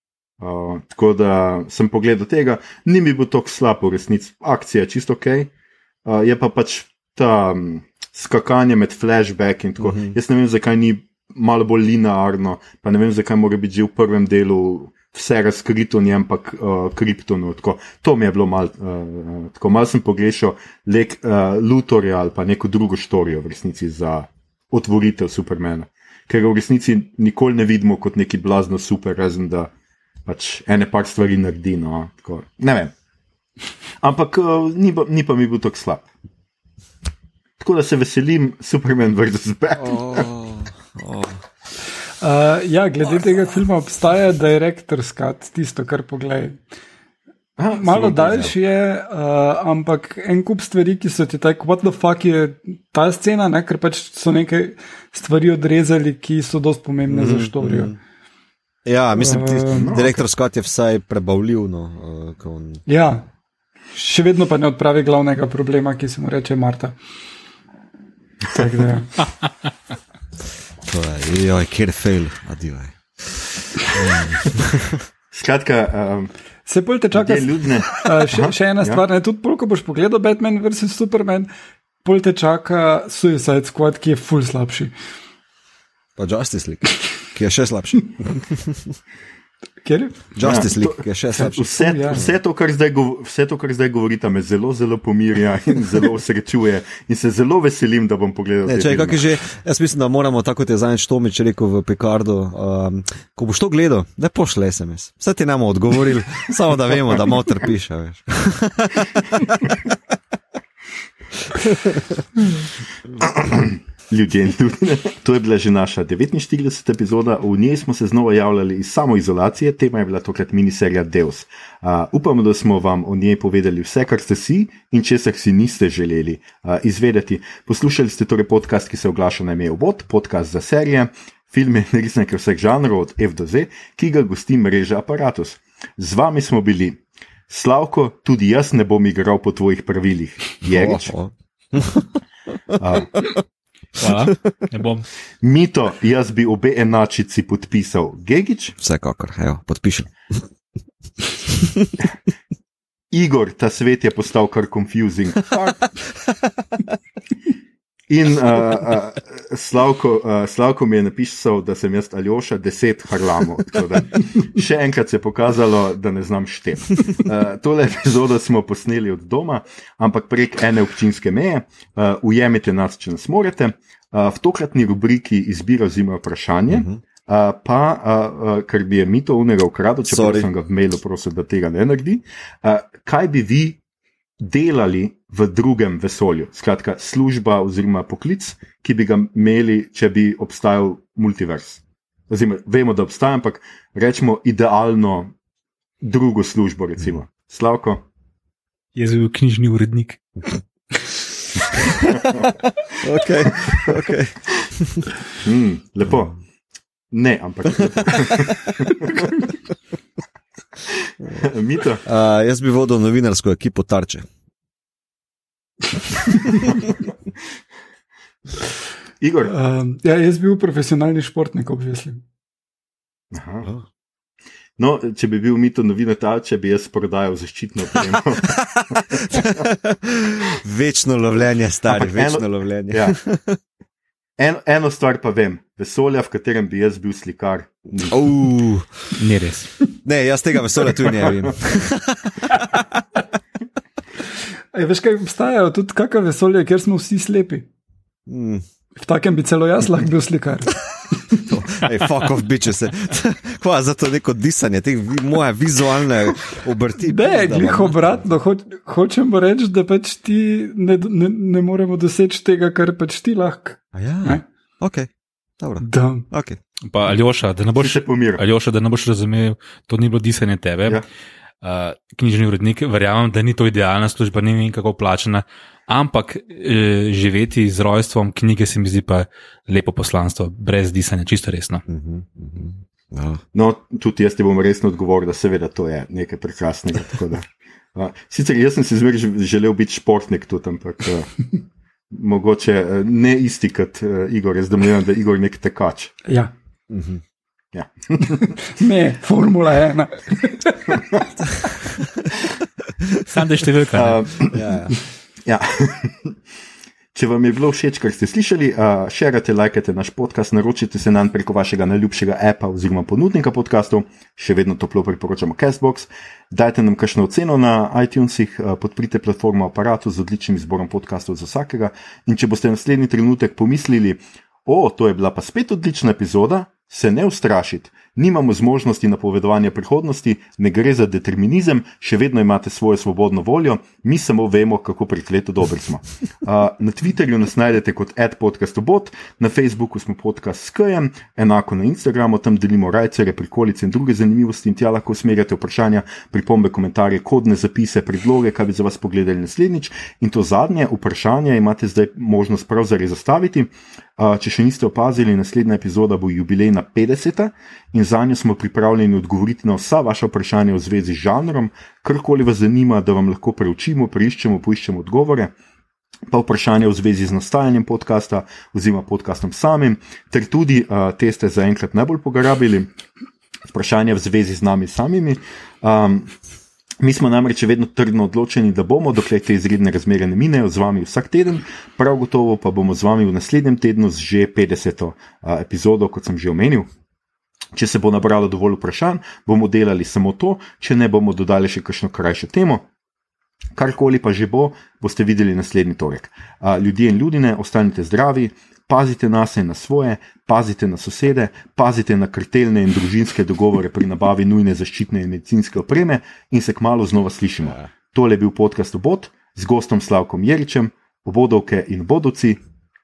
Uh, tako da sem pogledal tega, ni mi bil tako slab, v resnici, akcija je čisto ok. Uh, je pa pač ta um, skakanje med flashback in tako. Uh -huh. Jaz ne vem, zakaj ni malo bolj linearno, pa ne vem, zakaj mora biti že v prvem delu vse razkrito njem, ampak uh, kriptonu. Tako. To mi je bilo malo, uh, tako malo sem pogrešal lek uh, Lutorja ali pa neko drugo štorijo v resnici za otvoritev Supermana. Ker ga v resnici nikoli ne vidimo kot neki blazno super, razen da pač ene par stvari naredi. No, tako. Ne vem. Ampak uh, ni, ni pa mi bil tako slab. Tako da se veselim Superman vs. Batman. Oh, oh. Uh, ja, glede tega filma obstaja director's cut, tisto, kar pogledaj. Malo daljši je, uh, ampak en kup stvari, ki so ti tako, what the fuck je ta scena, ne? ker pač so nekaj stvari odrezali, ki so dost pomembne mm, za štorijo. Mm. Ja, mislim, da uh, no, direktor okay. Scott je vsaj prebavljiv. No, uh, on... Ja, še vedno pa ne odpravi glavnega problema, ki se mu reče Marta. Tak, da, ja. To je, joj, kjer fail, adijo. Skratka, um, se bolj te čaka, ljudne. Uh, še, še ena ja. stvar, ja. ne, tudi polk, ko boš pogledal Batman vs. Superman, bolj te čaka Suicide Squad, ki je ful slabši. Pa Justice League, ki je še slabši. Je Justice League, ki je še slabši. Vse, ja. vse, to, zdaj, vse to, kar zdaj govorite, me zelo, zelo pomirja in zelo srečuje. In se zelo veselim, da bom pogledal. Ne, če, že, jaz mislim, da moramo, tako kot je zadnjič Tomič rekel v Pekardu, um, ko boš to gledal, ne pošle SMS. Vse ti nam odgovorili, samo da vemo, da motor piše. ljudje in ljudje. To je bila že naša 49. epizoda, v njej smo se znova javljali iz samoizolacije, tema je bila tokrat miniserija Deus. Uh, upamo, da smo vam o njej povedali vse, kar ste si in česar si niste želeli uh, izvedeti. Poslušali ste torej podcast, ki se oglaša na ime Obot, podcast za serije, filme in resnike vseh žanrov od F do Z, ki ga gosti mreža Apparatus. Z vami smo bili. Slavko, tudi jaz ne bom igral po tvojih pravilih. Je reč. Hvala, ne bom. Mito, jaz bi obe enačici podpisal. Gegič? Vsekakor, evo, podpišem. Igor, ta svet je postal kar confusing. In uh, uh, Slavko, uh, Slavko mi je napisal, da sem jaz Aljoša deset harlamov. Še enkrat se je pokazalo, da ne znam šteti. Uh, tole epizodo smo posneli od doma, ampak prek ene občinske meje. Uh, ujemite nas, če nas morete. Uh, v tokratni rubriki izbiro zima vprašanje. Uh -huh. Uh, pa, uh, uh, ker bi je mito unega ukradel, če sem ga v mailu prosil, da tega ne naredi. Uh, kaj bi vi delali v drugem vesolju, skratka, služba oziroma poklic, ki bi ga imeli, če bi obstajal multivers. Oziroma, vemo, da obstaja, ampak rečemo idealno drugo službo, recimo. Slavko. Jaz sem bil knjižni urednik. ok, ok. Mm, lepo. Ne, ampak. Mito. Uh, jaz bi vodil novinarsko ekipo Tarče. Igor. Uh, ja, jaz bi bil profesionalni športnik, obveslim. No, če bi bil mito novinar Tarče, bi jaz prodajal zaščitno opremo. večno lovljenje, stari, Ampak večno eno, lovljenje. Ja. En, eno stvar pa vem, vesolja, v katerem bi jaz bil slikar. Uh, ni res. Ne, jaz tega vesolja tudi ne vem. Ej, veš, kaj obstajajo tudi kakšne vesolje, kjer smo vsi slepi. Mm. V takem bi celo jaz lahko bil slikar. Ej, fuck off, biče se. Kva za to neko disanje, te moje vizualne obrti. Ne, glih obratno, ho, hočemo reči, da pač ti ne, ne, ne moremo doseči tega, kar pač ti lahko. Ja, ne? ok. Dobro. Okay. Pa Aljoša, da ne boš, Aljoša, da ne boš razumel, to ni bilo disanje tebe. Ja. Uh, knjižni urednik, verjamem, da ni to idealna služba, ne vem kako plačena, ampak e, živeti z rojstvom knjige se mi zdi pa lepo poslanstvo, brez disanja, čisto resno. Uh -huh, uh -huh. No. no, tudi jaz ti bom resno odgovoril, da seveda to je nekaj prekrasnega. Da, uh, sicer jaz sem si zmeraj želel biti športnik tudi, ampak uh, mogoče uh, ne isti kot uh, Igor, jaz domnevam, da je Igor nek tekač. Ja. Uh -huh. Ja. ne, formula ena. Sam da številka. Uh, ja, ja. ja. Če vam je bilo všeč, kar ste slišali, uh, širite, lajkajte naš podcast, naročite se nam preko vašega najljubšega appa oziroma ponudnika podkastov, še vedno toplo priporočamo Castbox. Dajte nam kakšno oceno na iTunesih, uh, podprite platformo aparatu z odličnim izborom podkastov za vsakega. In če boste naslednji trenutek pomislili, o, to je bila pa spet odlična epizoda, se ne ustrašite nimamo zmožnosti napovedovanja prihodnosti, ne gre za determinizem, še vedno imate svojo svobodno voljo, mi samo vemo, kako prekleto dobri smo. Uh, na Twitterju nas najdete kot adpodcastobot, na Facebooku smo podcast s KM, enako na Instagramu, tam delimo rajcere, prikolice in druge zanimivosti in tja lahko usmerjate vprašanja, pripombe, komentarje, kodne zapise, predloge, kaj bi za vas pogledali naslednjič. In to zadnje vprašanje imate zdaj možnost pravzaprav zastaviti. Uh, če še niste opazili, naslednja epizoda bo jubilejna 50 in za njo smo pripravljeni odgovoriti na vsa vaša vprašanja v zvezi z žanrom, karkoli vas zanima, da vam lahko preučimo, preiščemo, poiščemo odgovore. Pa vprašanje v zvezi z nastajanjem podcasta, oziroma podcastom samim, ter tudi uh, te ste zaenkrat najbolj pograbili, vprašanje v zvezi z nami samimi. Um, mi smo namreč vedno trdno odločeni, da bomo, dokler te izredne razmere ne minejo, z vami vsak teden, prav gotovo pa bomo z vami v naslednjem tednu z že 50. Uh, epizodo, kot sem že omenil. Če se bo nabralo dovolj vprašanj, bomo delali samo to, če ne bomo dodali še kakšno krajšo temo. Karkoli pa že bo, boste videli naslednji torek. Ljudje in ljudje, ostanite zdravi, pazite na sebe in na svoje, pazite na sosede, pazite na kartelne in družinske dogovore pri nabavi nujne zaščitne in medicinske opreme in se kmalo znova slišimo. Tole je bil podcast Obod z gostom Slavkom Jeričem, obodovke in bodovci,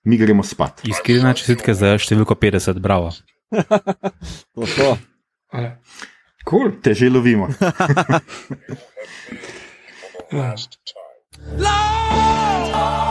mi gremo spat. Iskrena čestitka za številko 50, bravo. To to. Cool. Te že lovimo. Lord!